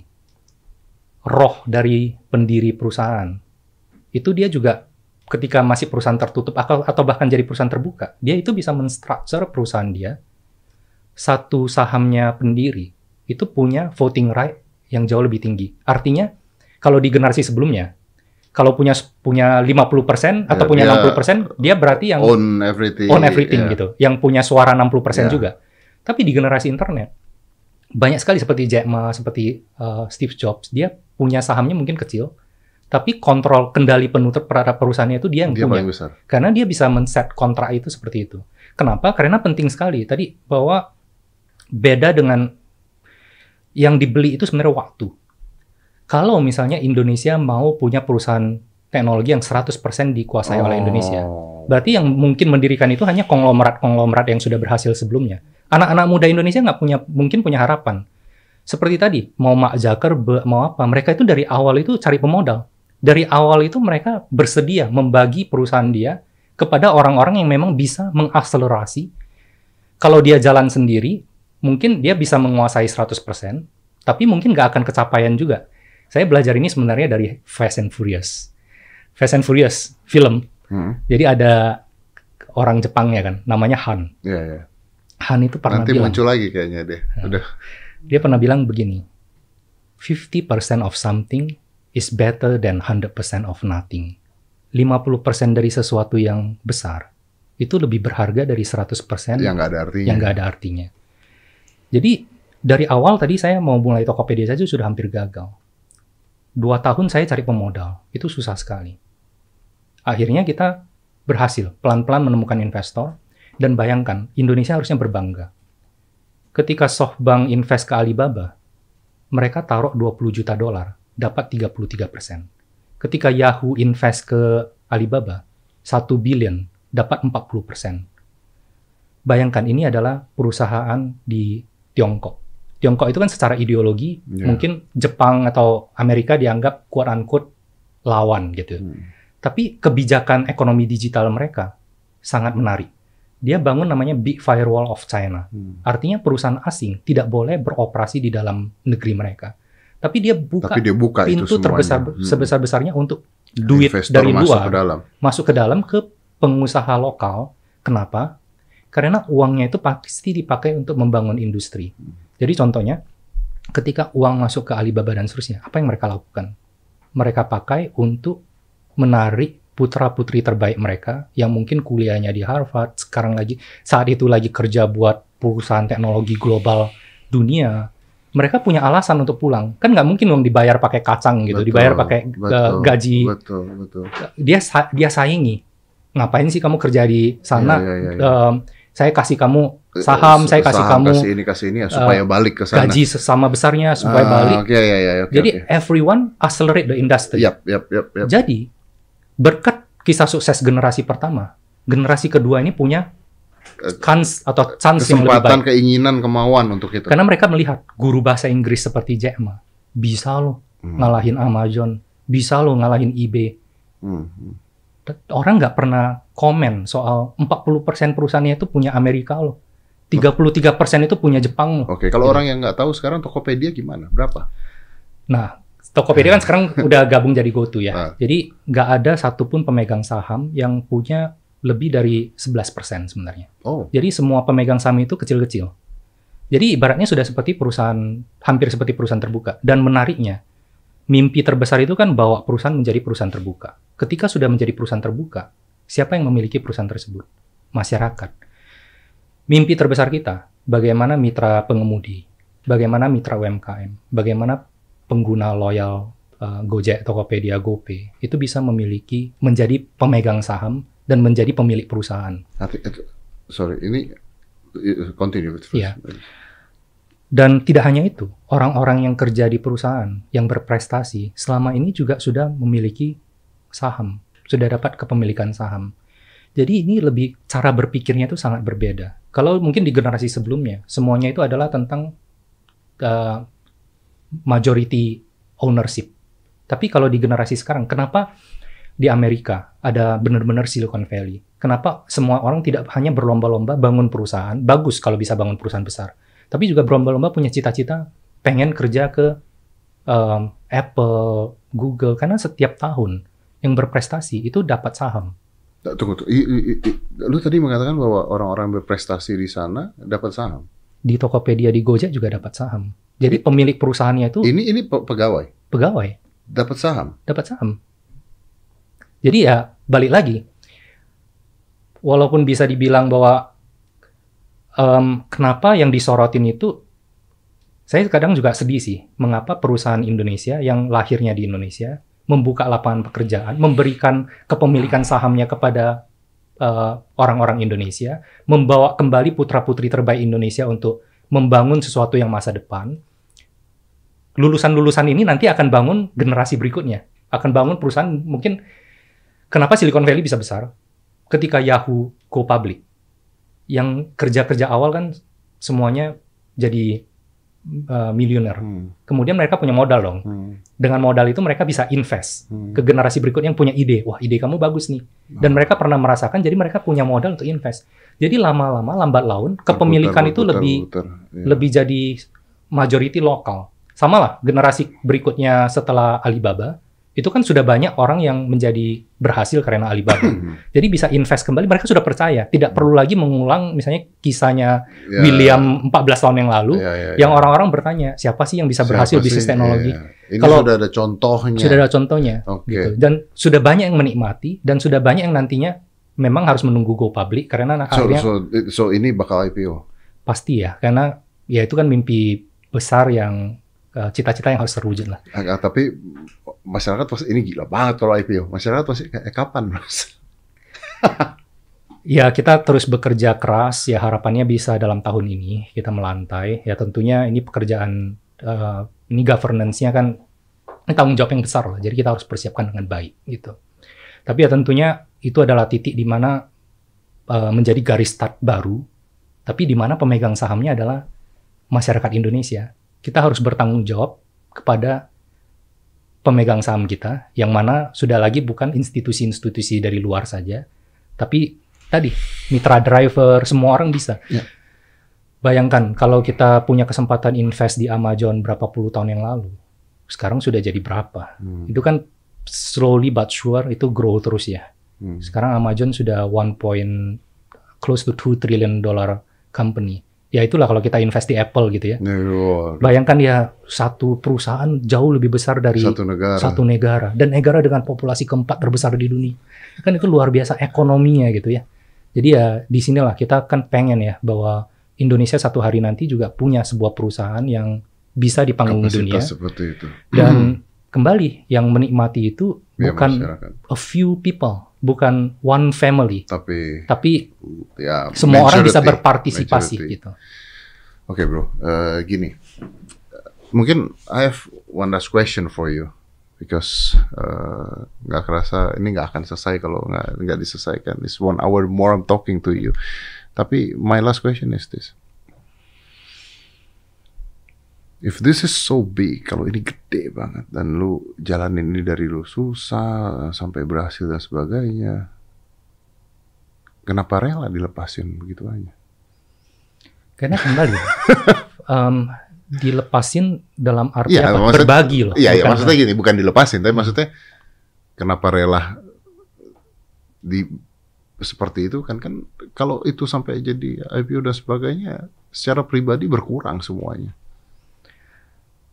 Speaker 1: roh dari pendiri perusahaan, itu dia juga ketika masih perusahaan tertutup atau, bahkan jadi perusahaan terbuka, dia itu bisa menstructure perusahaan dia, satu sahamnya pendiri itu punya voting right yang jauh lebih tinggi. Artinya kalau di generasi sebelumnya, kalau punya punya 50% atau
Speaker 2: Ya,
Speaker 1: punya
Speaker 2: dia
Speaker 1: 60%, dia berarti yang
Speaker 2: Own everything.
Speaker 1: own everything
Speaker 2: ya.
Speaker 1: gitu, yang punya suara 60%
Speaker 2: Ya.
Speaker 1: juga. Tapi di generasi internet banyak sekali seperti Jack Ma, seperti uh, Steve Jobs, dia punya sahamnya mungkin kecil, tapi kontrol kendali penuh terhadap perusahaannya itu dia yang
Speaker 2: Dia
Speaker 1: punya.
Speaker 2: paling besar.
Speaker 1: Karena dia bisa men-set kontrak itu seperti itu. Kenapa? Karena penting sekali tadi bahwa beda dengan yang dibeli itu sebenarnya waktu. Kalau misalnya Indonesia mau punya perusahaan teknologi yang 100% dikuasai oleh Indonesia,
Speaker 2: Oh.
Speaker 1: Berarti yang mungkin mendirikan itu hanya konglomerat-konglomerat yang sudah berhasil sebelumnya. Anak-anak muda Indonesia nggak punya mungkin punya harapan. Seperti tadi, mau Mak Zuckerberg, mau apa, mereka itu dari awal itu cari pemodal. Dari awal itu mereka bersedia membagi perusahaan dia kepada orang-orang yang memang bisa mengakselerasi. Kalau dia jalan sendiri, mungkin dia bisa menguasai 100%, tapi mungkin nggak akan kecapaian juga. Saya belajar ini sebenarnya dari Fast and Furious. Fast and Furious, film.
Speaker 2: Hmm.
Speaker 1: Jadi ada orang Jepangnya kan, namanya Han.
Speaker 2: Iya, iya.
Speaker 1: Han itu pernah
Speaker 2: Nanti
Speaker 1: bilang,
Speaker 2: muncul lagi kayaknya deh.
Speaker 1: Ya.
Speaker 2: Udah.
Speaker 1: dia pernah bilang begini, 50% of something is better than 100% of nothing. 50% dari sesuatu yang besar itu lebih berharga dari 100%
Speaker 2: Yang nggak ada artinya.
Speaker 1: yang nggak ada artinya. Jadi Dari awal tadi saya mau mulai Tokopedia saja sudah hampir gagal. Dua tahun saya cari pemodal, itu susah sekali. Akhirnya kita berhasil pelan-pelan menemukan investor, dan bayangkan, Indonesia harusnya berbangga. Ketika SoftBank invest ke Alibaba, mereka taruh 20 juta dolar, dapat 33 persen. Ketika Yahoo invest ke Alibaba, 1 billion, dapat 40 persen. Bayangkan, ini adalah perusahaan di Tiongkok Tiongkok itu kan secara ideologi yeah. mungkin Jepang atau Amerika dianggap quote unquote lawan gitu. Hmm. Tapi kebijakan ekonomi digital mereka sangat menarik. Dia bangun namanya Big Firewall of China. Hmm. Artinya perusahaan asing tidak boleh beroperasi di dalam negeri mereka. Tapi dia buka, Tapi dia buka pintu terbesar hmm. sebesar-besarnya untuk duit Investor dari masuk luar ke dalam. masuk ke dalam ke pengusaha lokal. Kenapa? Karena uangnya itu pasti dipakai untuk membangun industri. Hmm. Jadi contohnya, ketika uang masuk ke Alibaba dan seterusnya, apa yang mereka lakukan? Mereka pakai untuk menarik putra-putri terbaik mereka yang mungkin kuliahnya di Harvard, sekarang lagi saat itu lagi kerja buat perusahaan teknologi global dunia. Mereka punya alasan untuk pulang. Kan nggak mungkin uang dibayar pakai kacang gitu, betul, dibayar pakai betul, gaji. Betul, betul. Dia dia saingi. Ngapain sih kamu kerja di sana? Ya, ya, ya, ya. Um, saya kasih kamu saham, saya kasih saham, kamu
Speaker 2: kasih ini kasih ini ya, supaya uh, balik ke sana.
Speaker 1: Gaji sesama besarnya supaya uh, balik.
Speaker 2: Okay, yeah, yeah, okay,
Speaker 1: Jadi okay. everyone accelerate the industry.
Speaker 2: Yep, yep, yep, yep.
Speaker 1: Jadi berkat kisah sukses generasi pertama, generasi kedua ini punya kans atau chance yang lebih baik.
Speaker 2: keinginan, kemauan untuk itu.
Speaker 1: Karena mereka melihat guru bahasa Inggris seperti Jack Ma bisa loh hmm. ngalahin Amazon, bisa loh ngalahin eBay. Hmm. Orang nggak pernah komen soal 40% perusahaannya itu punya Amerika loh. 33% itu punya Jepang loh.
Speaker 2: Oke, kalau orang yang nggak tahu sekarang Tokopedia gimana? Berapa?
Speaker 1: Nah, Tokopedia kan sekarang udah gabung jadi GoTo ya. Nah. Jadi nggak ada satupun pemegang saham yang punya lebih dari 11% sebenarnya. Oh. Jadi semua pemegang saham itu kecil-kecil. Jadi ibaratnya sudah seperti perusahaan, hampir seperti perusahaan terbuka. Dan menariknya, mimpi terbesar itu kan bawa perusahaan menjadi perusahaan terbuka. Ketika sudah menjadi perusahaan terbuka, siapa yang memiliki perusahaan tersebut? Masyarakat. Mimpi terbesar kita, bagaimana mitra pengemudi, bagaimana mitra UMKM, bagaimana pengguna loyal uh, Gojek, Tokopedia, GoPay itu bisa memiliki menjadi pemegang saham dan menjadi pemilik perusahaan.
Speaker 2: Sorry, ini continue.
Speaker 1: Iya. Dan tidak hanya itu, orang-orang yang kerja di perusahaan yang berprestasi selama ini juga sudah memiliki saham, sudah dapat kepemilikan saham. Jadi ini lebih cara berpikirnya itu sangat berbeda. Kalau mungkin di generasi sebelumnya, semuanya itu adalah tentang uh, majority ownership. Tapi kalau di generasi sekarang, kenapa di Amerika ada benar-benar Silicon Valley? Kenapa semua orang tidak hanya berlomba-lomba bangun perusahaan? Bagus kalau bisa bangun perusahaan besar tapi juga berlomba-lomba punya cita-cita pengen kerja ke um, Apple, Google, karena setiap tahun yang berprestasi itu dapat saham.
Speaker 2: Tunggu, tunggu. I, i, i, lu tadi mengatakan bahwa orang-orang berprestasi di sana dapat saham.
Speaker 1: Di Tokopedia, di Gojek juga dapat saham. Jadi ini, pemilik perusahaannya itu
Speaker 2: ini ini pegawai.
Speaker 1: Pegawai.
Speaker 2: Dapat saham.
Speaker 1: Dapat saham. Jadi ya balik lagi. Walaupun bisa dibilang bahwa um, kenapa yang disorotin itu saya kadang juga sedih sih mengapa perusahaan Indonesia yang lahirnya di Indonesia membuka lapangan pekerjaan, memberikan kepemilikan sahamnya kepada uh, orang-orang uh, Indonesia, membawa kembali putra-putri terbaik Indonesia untuk membangun sesuatu yang masa depan. Lulusan-lulusan ini nanti akan bangun generasi berikutnya, akan bangun perusahaan mungkin kenapa Silicon Valley bisa besar? Ketika Yahoo go public, yang kerja-kerja awal kan semuanya jadi uh, miliuner. Hmm. Kemudian mereka punya modal dong. Hmm. Dengan modal itu mereka bisa invest hmm. ke generasi berikutnya yang punya ide. Wah, ide kamu bagus nih. Dan ah. mereka pernah merasakan jadi mereka punya modal untuk invest. Jadi lama-lama lambat laun kepemilikan itu lebih ya. lebih jadi majority lokal. Sama lah generasi berikutnya setelah Alibaba itu kan sudah banyak orang yang menjadi berhasil karena Alibaba. Jadi bisa invest kembali, mereka sudah percaya. Tidak perlu lagi mengulang misalnya kisahnya yeah. William 14 tahun yang lalu, yeah, yeah, yang ya. orang-orang bertanya, siapa sih yang bisa berhasil siapa bisnis teknologi? Yeah,
Speaker 2: yeah. Ini Kalau sudah ada contohnya.
Speaker 1: Sudah ada contohnya. Okay. Gitu. Dan sudah banyak yang menikmati, dan sudah banyak yang nantinya memang harus menunggu go public, karena
Speaker 2: so, akhirnya... So, so ini bakal IPO?
Speaker 1: Pasti ya, karena ya itu kan mimpi besar yang uh, cita-cita yang harus terwujud lah.
Speaker 2: Agak, tapi masyarakat pasti ini gila banget kalau IPO. Masyarakat pasti kayak eh, kapan, Mas?
Speaker 1: Ya, kita terus bekerja keras. Ya, harapannya bisa dalam tahun ini kita melantai. Ya, tentunya ini pekerjaan, uh, ini governance-nya kan ini tanggung jawab yang besar lah. Jadi kita harus persiapkan dengan baik gitu. Tapi ya tentunya itu adalah titik di mana uh, menjadi garis start baru. Tapi di mana pemegang sahamnya adalah masyarakat Indonesia. Kita harus bertanggung jawab kepada pemegang saham kita, yang mana sudah lagi bukan institusi-institusi dari luar saja, tapi tadi mitra driver semua orang bisa. Ya. Bayangkan kalau kita punya kesempatan invest di Amazon berapa puluh tahun yang lalu, sekarang sudah jadi berapa? Hmm. Itu kan slowly but sure itu grow terus ya. Hmm. Sekarang Amazon sudah one point close to two trillion dollar company. Ya itulah kalau kita invest di Apple gitu ya. Bayangkan ya satu perusahaan jauh lebih besar dari
Speaker 2: satu negara.
Speaker 1: satu negara dan negara dengan populasi keempat terbesar di dunia. Kan itu luar biasa ekonominya gitu ya. Jadi ya di sinilah kita kan pengen ya bahwa Indonesia satu hari nanti juga punya sebuah perusahaan yang bisa di panggung dunia.
Speaker 2: seperti itu.
Speaker 1: Dan kembali yang menikmati itu ya, bukan masyarakat. a few people, bukan one family.
Speaker 2: Tapi
Speaker 1: tapi ya semua majority, orang bisa berpartisipasi majority. gitu.
Speaker 2: Oke, okay, Bro. Uh, gini. Mungkin I have one last question for you because uh, nggak uh, kerasa ini nggak akan selesai kalau nggak nggak diselesaikan. It's one hour more I'm talking to you. Tapi my last question is this. If this is so big, kalau ini gede banget dan lu jalanin ini dari lu susah sampai berhasil dan sebagainya, kenapa rela dilepasin begitu aja?
Speaker 1: Karena kembali, um, dilepasin dalam arti ya, apa? Maksud, berbagi loh.
Speaker 2: Iya, iya maksudnya gini, bukan dilepasin, tapi maksudnya kenapa rela di seperti itu kan kan kalau itu sampai jadi IPO dan sebagainya secara pribadi berkurang semuanya.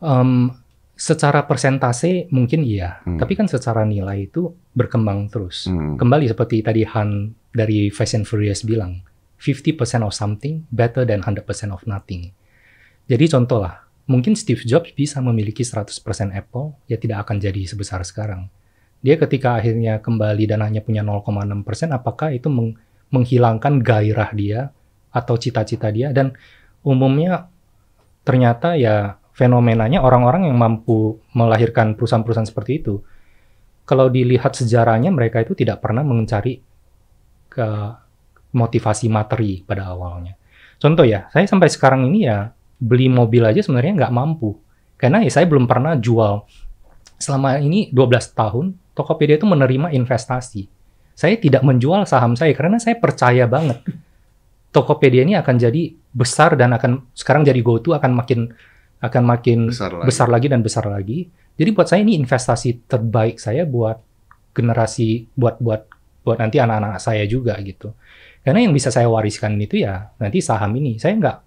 Speaker 1: Um, secara persentase mungkin iya, hmm. tapi kan secara nilai itu berkembang terus. Hmm. Kembali seperti tadi Han dari Fast and Furious bilang, 50% of something better than 100% of nothing. Jadi contoh lah, mungkin Steve Jobs bisa memiliki 100% Apple, ya tidak akan jadi sebesar sekarang. Dia ketika akhirnya kembali dan hanya punya 0,6%, apakah itu meng menghilangkan gairah dia atau cita-cita dia? Dan umumnya ternyata ya fenomenanya orang-orang yang mampu melahirkan perusahaan-perusahaan seperti itu, kalau dilihat sejarahnya mereka itu tidak pernah mencari ke motivasi materi pada awalnya. Contoh ya, saya sampai sekarang ini ya beli mobil aja sebenarnya nggak mampu. Karena ya saya belum pernah jual. Selama ini 12 tahun, Tokopedia itu menerima investasi. Saya tidak menjual saham saya karena saya percaya banget. Tokopedia ini akan jadi besar dan akan sekarang jadi GoTo akan makin akan makin besar lagi. besar lagi dan besar lagi. Jadi buat saya ini investasi terbaik saya buat generasi buat buat buat nanti anak-anak saya juga gitu. Karena yang bisa saya wariskan itu ya nanti saham ini. Saya nggak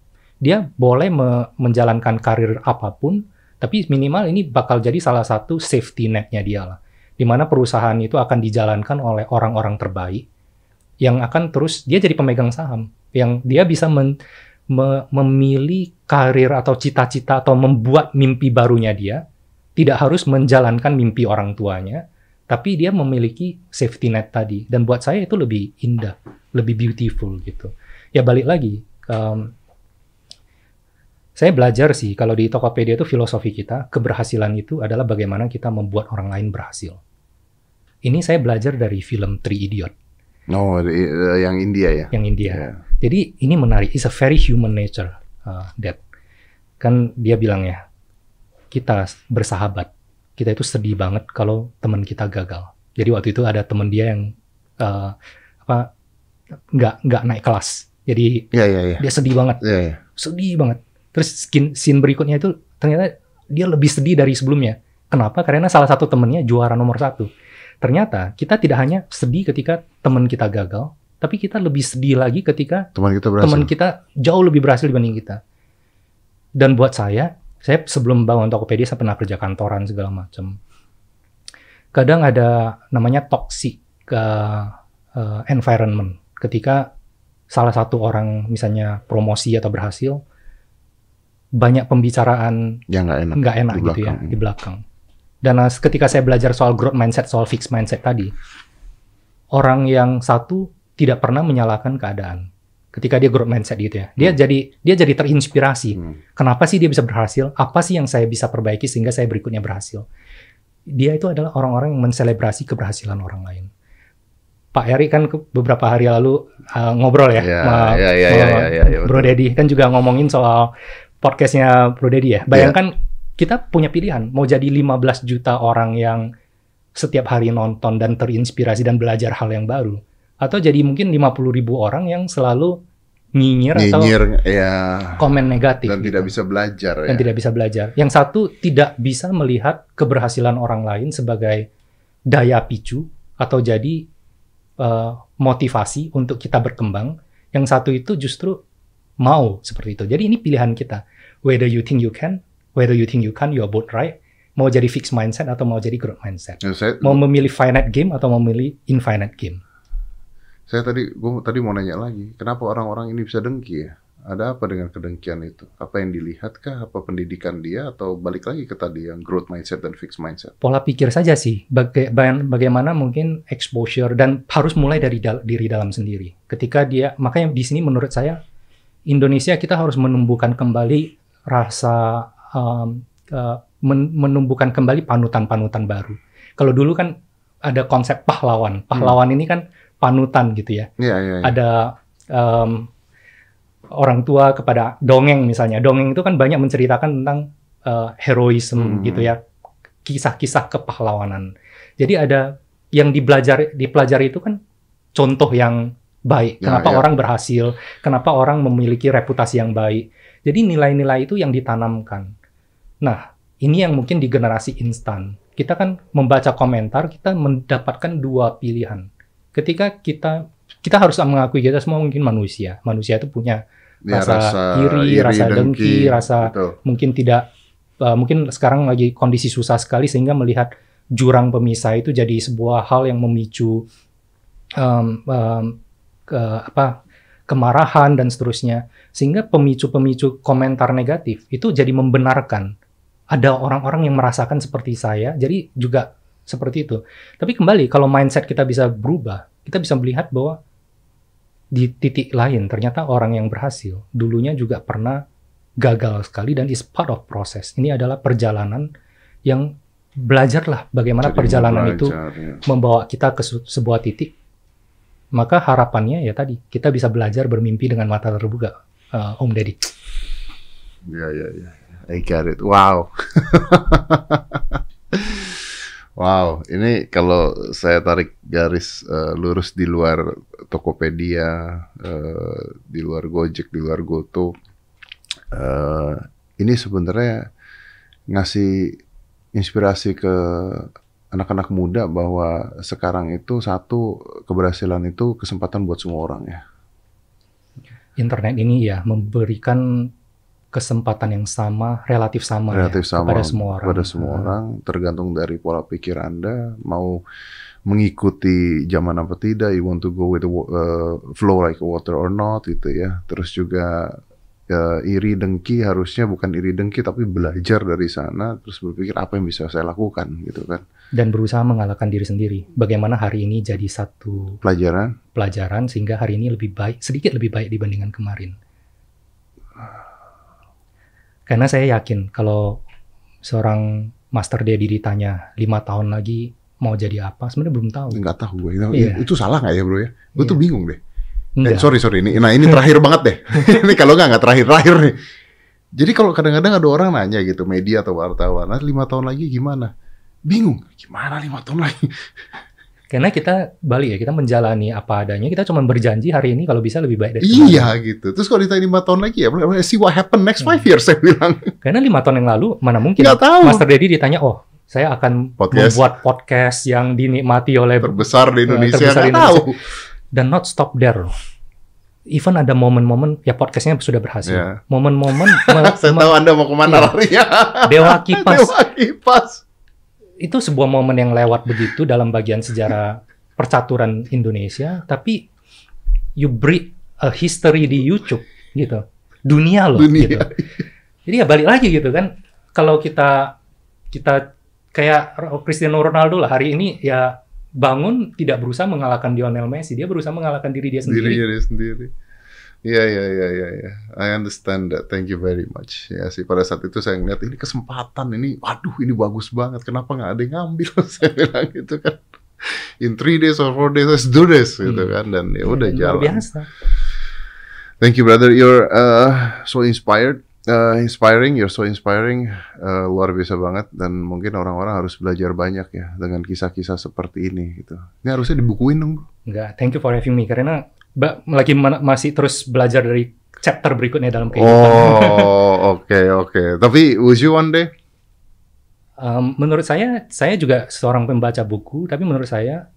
Speaker 1: dia boleh me menjalankan karir apa pun, tapi minimal ini bakal jadi salah satu safety net-nya dia lah. Di mana perusahaan itu akan dijalankan oleh orang-orang terbaik yang akan terus dia jadi pemegang saham, yang dia bisa men, me, memilih karir atau cita-cita atau membuat mimpi barunya dia, tidak harus menjalankan mimpi orang tuanya, tapi dia memiliki safety net tadi. Dan buat saya itu lebih indah, lebih beautiful gitu. Ya balik lagi, um, saya belajar sih kalau di Tokopedia itu filosofi kita keberhasilan itu adalah bagaimana kita membuat orang lain berhasil. Ini saya belajar dari film Three Idiot.
Speaker 2: Oh, uh, yang India ya?
Speaker 1: Yang India. Yeah. Jadi ini menarik. It's a very human nature. Uh, that kan dia bilang ya, kita bersahabat. Kita itu sedih banget kalau teman kita gagal. Jadi waktu itu ada teman dia yang uh, apa nggak nggak naik kelas. Jadi
Speaker 2: yeah, yeah, yeah.
Speaker 1: dia sedih banget.
Speaker 2: Yeah, yeah.
Speaker 1: Sedih banget Terus skin, scene berikutnya itu ternyata dia lebih sedih dari sebelumnya. Kenapa? Karena salah satu temennya juara nomor satu. Ternyata kita tidak hanya sedih ketika teman kita gagal, tapi kita lebih sedih lagi ketika
Speaker 2: teman kita, berhasil.
Speaker 1: teman kita jauh lebih berhasil dibanding kita. Dan buat saya, saya sebelum bangun Tokopedia saya pernah kerja kantoran segala macam. Kadang ada namanya toxic ke uh, environment ketika salah satu orang misalnya promosi atau berhasil banyak pembicaraan
Speaker 2: Ya nggak enak.
Speaker 1: nggak enak
Speaker 2: di
Speaker 1: gitu ya
Speaker 2: belakang.
Speaker 1: di belakang. Dan uh, ketika saya belajar soal growth mindset, soal fixed mindset tadi, orang yang satu tidak pernah menyalahkan keadaan. Ketika dia growth mindset gitu ya, dia jadi dia jadi terinspirasi.
Speaker 2: Hmm.
Speaker 1: Kenapa sih dia bisa berhasil? Apa sih yang saya bisa perbaiki sehingga saya berikutnya berhasil? Dia itu adalah orang-orang yang menselebrasi keberhasilan orang lain. Pak Eri kan beberapa hari lalu uh, ngobrol ya,
Speaker 2: Ya,
Speaker 1: sama-
Speaker 2: ya, ya,
Speaker 1: sama Bro. Dedi kan juga ngomongin soal podcastnya Bro Dedi ya. Bayangkan kita punya pilihan mau jadi 15 juta orang yang setiap hari nonton dan terinspirasi dan belajar hal yang baru, atau jadi mungkin 50 ribu orang yang selalu nyinyir, atau
Speaker 2: Nyinyir, ya.
Speaker 1: komen negatif
Speaker 2: Dan
Speaker 1: gitu
Speaker 2: tidak bisa belajar
Speaker 1: dan
Speaker 2: ya.
Speaker 1: tidak bisa belajar. Yang satu tidak bisa melihat keberhasilan orang lain sebagai daya picu atau jadi eh, motivasi untuk kita berkembang. Yang satu itu justru mau seperti itu. Jadi ini pilihan kita. Whether you think you can, whether you think you can, you're both right. Mau jadi fixed mindset atau mau jadi growth mindset.
Speaker 2: Ya, saya,
Speaker 1: Mau memilih finite game atau mau memilih infinite game.
Speaker 2: Saya tadi, gua tadi mau nanya lagi, kenapa orang-orang ini bisa dengki ya? Ada apa dengan kedengkian itu? Apa yang dilihat kah? Apa pendidikan dia? Atau balik lagi ke tadi yang growth mindset dan fixed mindset?
Speaker 1: pola pikir saja sih baga- baga- bagaimana mungkin exposure dan harus mulai dari dal- diri dalam sendiri ketika dia makanya di sini menurut saya Indonesia kita harus menumbuhkan kembali rasa um, uh, men- menumbuhkan kembali panutan-panutan baru kalau dulu kan ada konsep pahlawan pahlawan ini kan panutan gitu ya
Speaker 2: Iya, iya, iya.
Speaker 1: ada um, orang tua kepada dongeng misalnya. Dongeng itu kan banyak menceritakan tentang uh, heroisme
Speaker 2: Hmm.
Speaker 1: gitu ya, kisah-kisah kepahlawanan. Jadi ada yang dipelajari dipelajari itu kan contoh yang baik.
Speaker 2: Ya,
Speaker 1: kenapa
Speaker 2: ya.
Speaker 1: orang berhasil? Kenapa orang memiliki reputasi yang baik? Jadi nilai-nilai itu yang ditanamkan. Nah, ini yang mungkin di generasi instan. Kita kan membaca komentar, kita mendapatkan dua pilihan. Ketika kita kita harus mengakui kita semua mungkin manusia. Manusia itu punya
Speaker 2: Ya,
Speaker 1: rasa iri, rasa dengki, rasa-
Speaker 2: Betul.
Speaker 1: mungkin tidak uh, mungkin sekarang lagi kondisi susah sekali sehingga melihat jurang pemisah itu jadi sebuah hal yang memicu um, um, ke apa kemarahan dan seterusnya sehingga pemicu-pemicu komentar negatif itu jadi membenarkan ada orang-orang yang merasakan seperti saya jadi juga seperti itu tapi kembali kalau mindset kita bisa berubah kita bisa melihat bahwa di titik lain ternyata orang yang berhasil dulunya juga pernah gagal sekali dan is part of process. Ini adalah perjalanan yang belajarlah bagaimana
Speaker 2: Jadi
Speaker 1: perjalanan itu
Speaker 2: belajar, ya.
Speaker 1: membawa kita ke sebuah titik. Maka harapannya ya tadi kita bisa belajar bermimpi dengan mata terbuka, eh, Om Deddy.
Speaker 2: Ya, ya, ya. I get it. Wow. wow, ini kalau saya tarik garis eh, lurus di luar Tokopedia, eh, di luar Gojek, di luar Goto, eh, ini sebenarnya ngasih inspirasi ke anak-anak muda bahwa sekarang itu satu keberhasilan itu kesempatan buat semua orang ya.
Speaker 1: Internet ini ya memberikan kesempatan yang sama, relatif sama, ya,
Speaker 2: relatif sama
Speaker 1: kepada semua orang.
Speaker 2: kepada semua
Speaker 1: Eh,
Speaker 2: orang, tergantung dari pola pikir Anda mau mengikuti zaman apa tidak, you want to go with the uh, flow like water or not gitu ya. Terus juga ya, iri dengki harusnya bukan iri dengki tapi belajar dari sana terus berpikir apa yang bisa saya lakukan gitu kan.
Speaker 1: Dan berusaha mengalahkan diri sendiri. Bagaimana hari ini jadi satu
Speaker 2: Pelajaran
Speaker 1: pelajaran sehingga hari ini lebih baik, sedikit lebih baik dibandingkan kemarin. Karena saya yakin kalau seorang Master Dedi ditanya lima tahun lagi mau jadi apa, sebenarnya belum tahu.
Speaker 2: nggak tahu gue. Itu,
Speaker 1: Iya.
Speaker 2: itu salah nggak ya bro ya? Gue tuh
Speaker 1: Iya.
Speaker 2: bingung deh. Eh,
Speaker 1: Enggak.
Speaker 2: sorry sorry ini. Nah ini terakhir banget deh. ini kalau nggak nggak terakhir terakhir nih. Jadi kalau kadang-kadang ada orang nanya gitu media atau wartawan, nah lima tahun lagi gimana? Bingung. Gimana lima tahun lagi?
Speaker 1: Karena kita balik ya, kita menjalani apa adanya. Kita cuma berjanji hari ini kalau bisa lebih baik dari kemarin.
Speaker 2: iya gitu. Terus kalau ditanya lima tahun lagi ya, see what happen next five
Speaker 1: Hmm.
Speaker 2: years saya bilang.
Speaker 1: Karena lima tahun yang lalu mana mungkin
Speaker 2: Nggak tahu.
Speaker 1: Master Dedi ditanya, oh saya akan
Speaker 2: Podcast.
Speaker 1: membuat podcast yang dinikmati oleh
Speaker 2: Terbesar di Indonesia
Speaker 1: terbesar di
Speaker 2: nggak tahu.
Speaker 1: dan not stop there. Even ada momen-momen ya podcastnya sudah berhasil.
Speaker 2: Ya.
Speaker 1: Momen-momen me-
Speaker 2: Saya tahu Anda mau ke mana
Speaker 1: Iya.
Speaker 2: larinya.
Speaker 1: Dewa Kipas
Speaker 2: Dewa kipas.
Speaker 1: Itu sebuah momen yang lewat begitu dalam bagian sejarah percaturan Indonesia, tapi you breed a history di YouTube gitu. Dunia loh
Speaker 2: Dunia.
Speaker 1: gitu. Jadi ya balik lagi gitu kan. Kalau kita kita kayak Cristiano Ronaldo lah hari ini ya bangun tidak berusaha mengalahkan Lionel Messi, dia berusaha mengalahkan diri dia sendiri.
Speaker 2: Dirinya dia sendiri. Iya, iya, iya, iya, iya. I understand that. Thank you very much. Ya sih, pada saat itu saya ngeliat ini kesempatan, ini, waduh, ini bagus banget. Kenapa nggak ada yang ngambil? saya bilang gitu kan. In three days or four days, let's do this, gitu
Speaker 1: Hmm.
Speaker 2: kan. Dan ya udah
Speaker 1: Luar
Speaker 2: jalan.
Speaker 1: biasa.
Speaker 2: Thank you, brother. You're uh, so inspired, uh, inspiring. You're so inspiring. Uh, luar biasa banget. Dan mungkin orang-orang harus belajar banyak ya dengan kisah-kisah seperti ini gitu. Ini harusnya dibukuin dong.
Speaker 1: Enggak, thank you for having me karena lagi masih terus belajar dari chapter berikutnya dalam kehidupan.
Speaker 2: Oh, oke oke. Tapi would you one day?
Speaker 1: Um, menurut saya, saya juga seorang pembaca buku, tapi menurut saya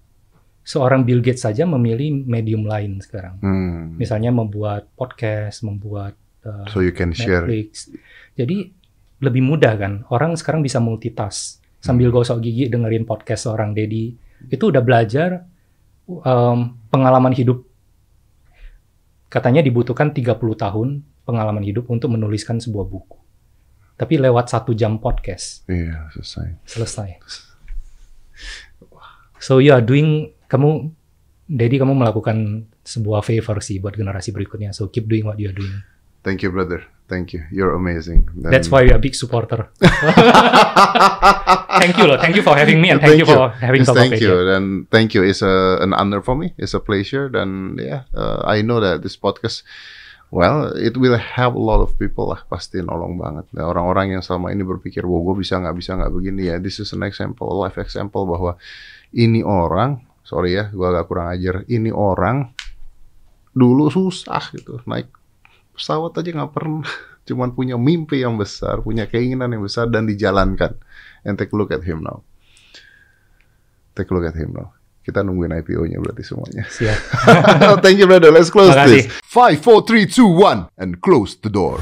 Speaker 1: seorang Bill Gates saja memilih medium lain sekarang.
Speaker 2: Hmm.
Speaker 1: Misalnya membuat podcast, membuat uh,
Speaker 2: So you can share.
Speaker 1: Netflix. Jadi lebih mudah kan. Orang sekarang bisa multitask sambil gosok gigi dengerin podcast seorang Dedi. Itu udah belajar um, pengalaman hidup. Katanya dibutuhkan 30 tahun pengalaman hidup untuk menuliskan sebuah buku. Tapi lewat satu jam podcast
Speaker 2: Iya, selesai.
Speaker 1: selesai. So you are doing kamu Dedi kamu melakukan sebuah favor sih buat generasi berikutnya. So keep doing what you are doing.
Speaker 2: Thank you, brother. Thank you. You're amazing. Dan-
Speaker 1: That's why we are big supporter. thank you loh. Thank you for having me and thank, you for having
Speaker 2: Yes, thank you. Dan thank you. It's a, an honor for me. It's a pleasure. Dan yeah, uh, I know that this podcast, well, it will help a lot of people lah. Pasti nolong banget. Dan Orang-orang yang selama ini berpikir, wah gue bisa nggak bisa nggak begini ya. This is an example, life example bahwa ini orang, sorry ya, gue agak kurang ajar. Ini orang dulu susah gitu, naik pesawat aja nggak pernah. Cuman punya mimpi yang besar, punya keinginan yang besar dan dijalankan. And take a look at him now. Take a look at him now. Kita nungguin IPO-nya berarti semuanya.
Speaker 1: Siap.
Speaker 2: Thank you brother. Let's close
Speaker 1: Makasih.
Speaker 2: this. Five, four, three, two, one, and close the door.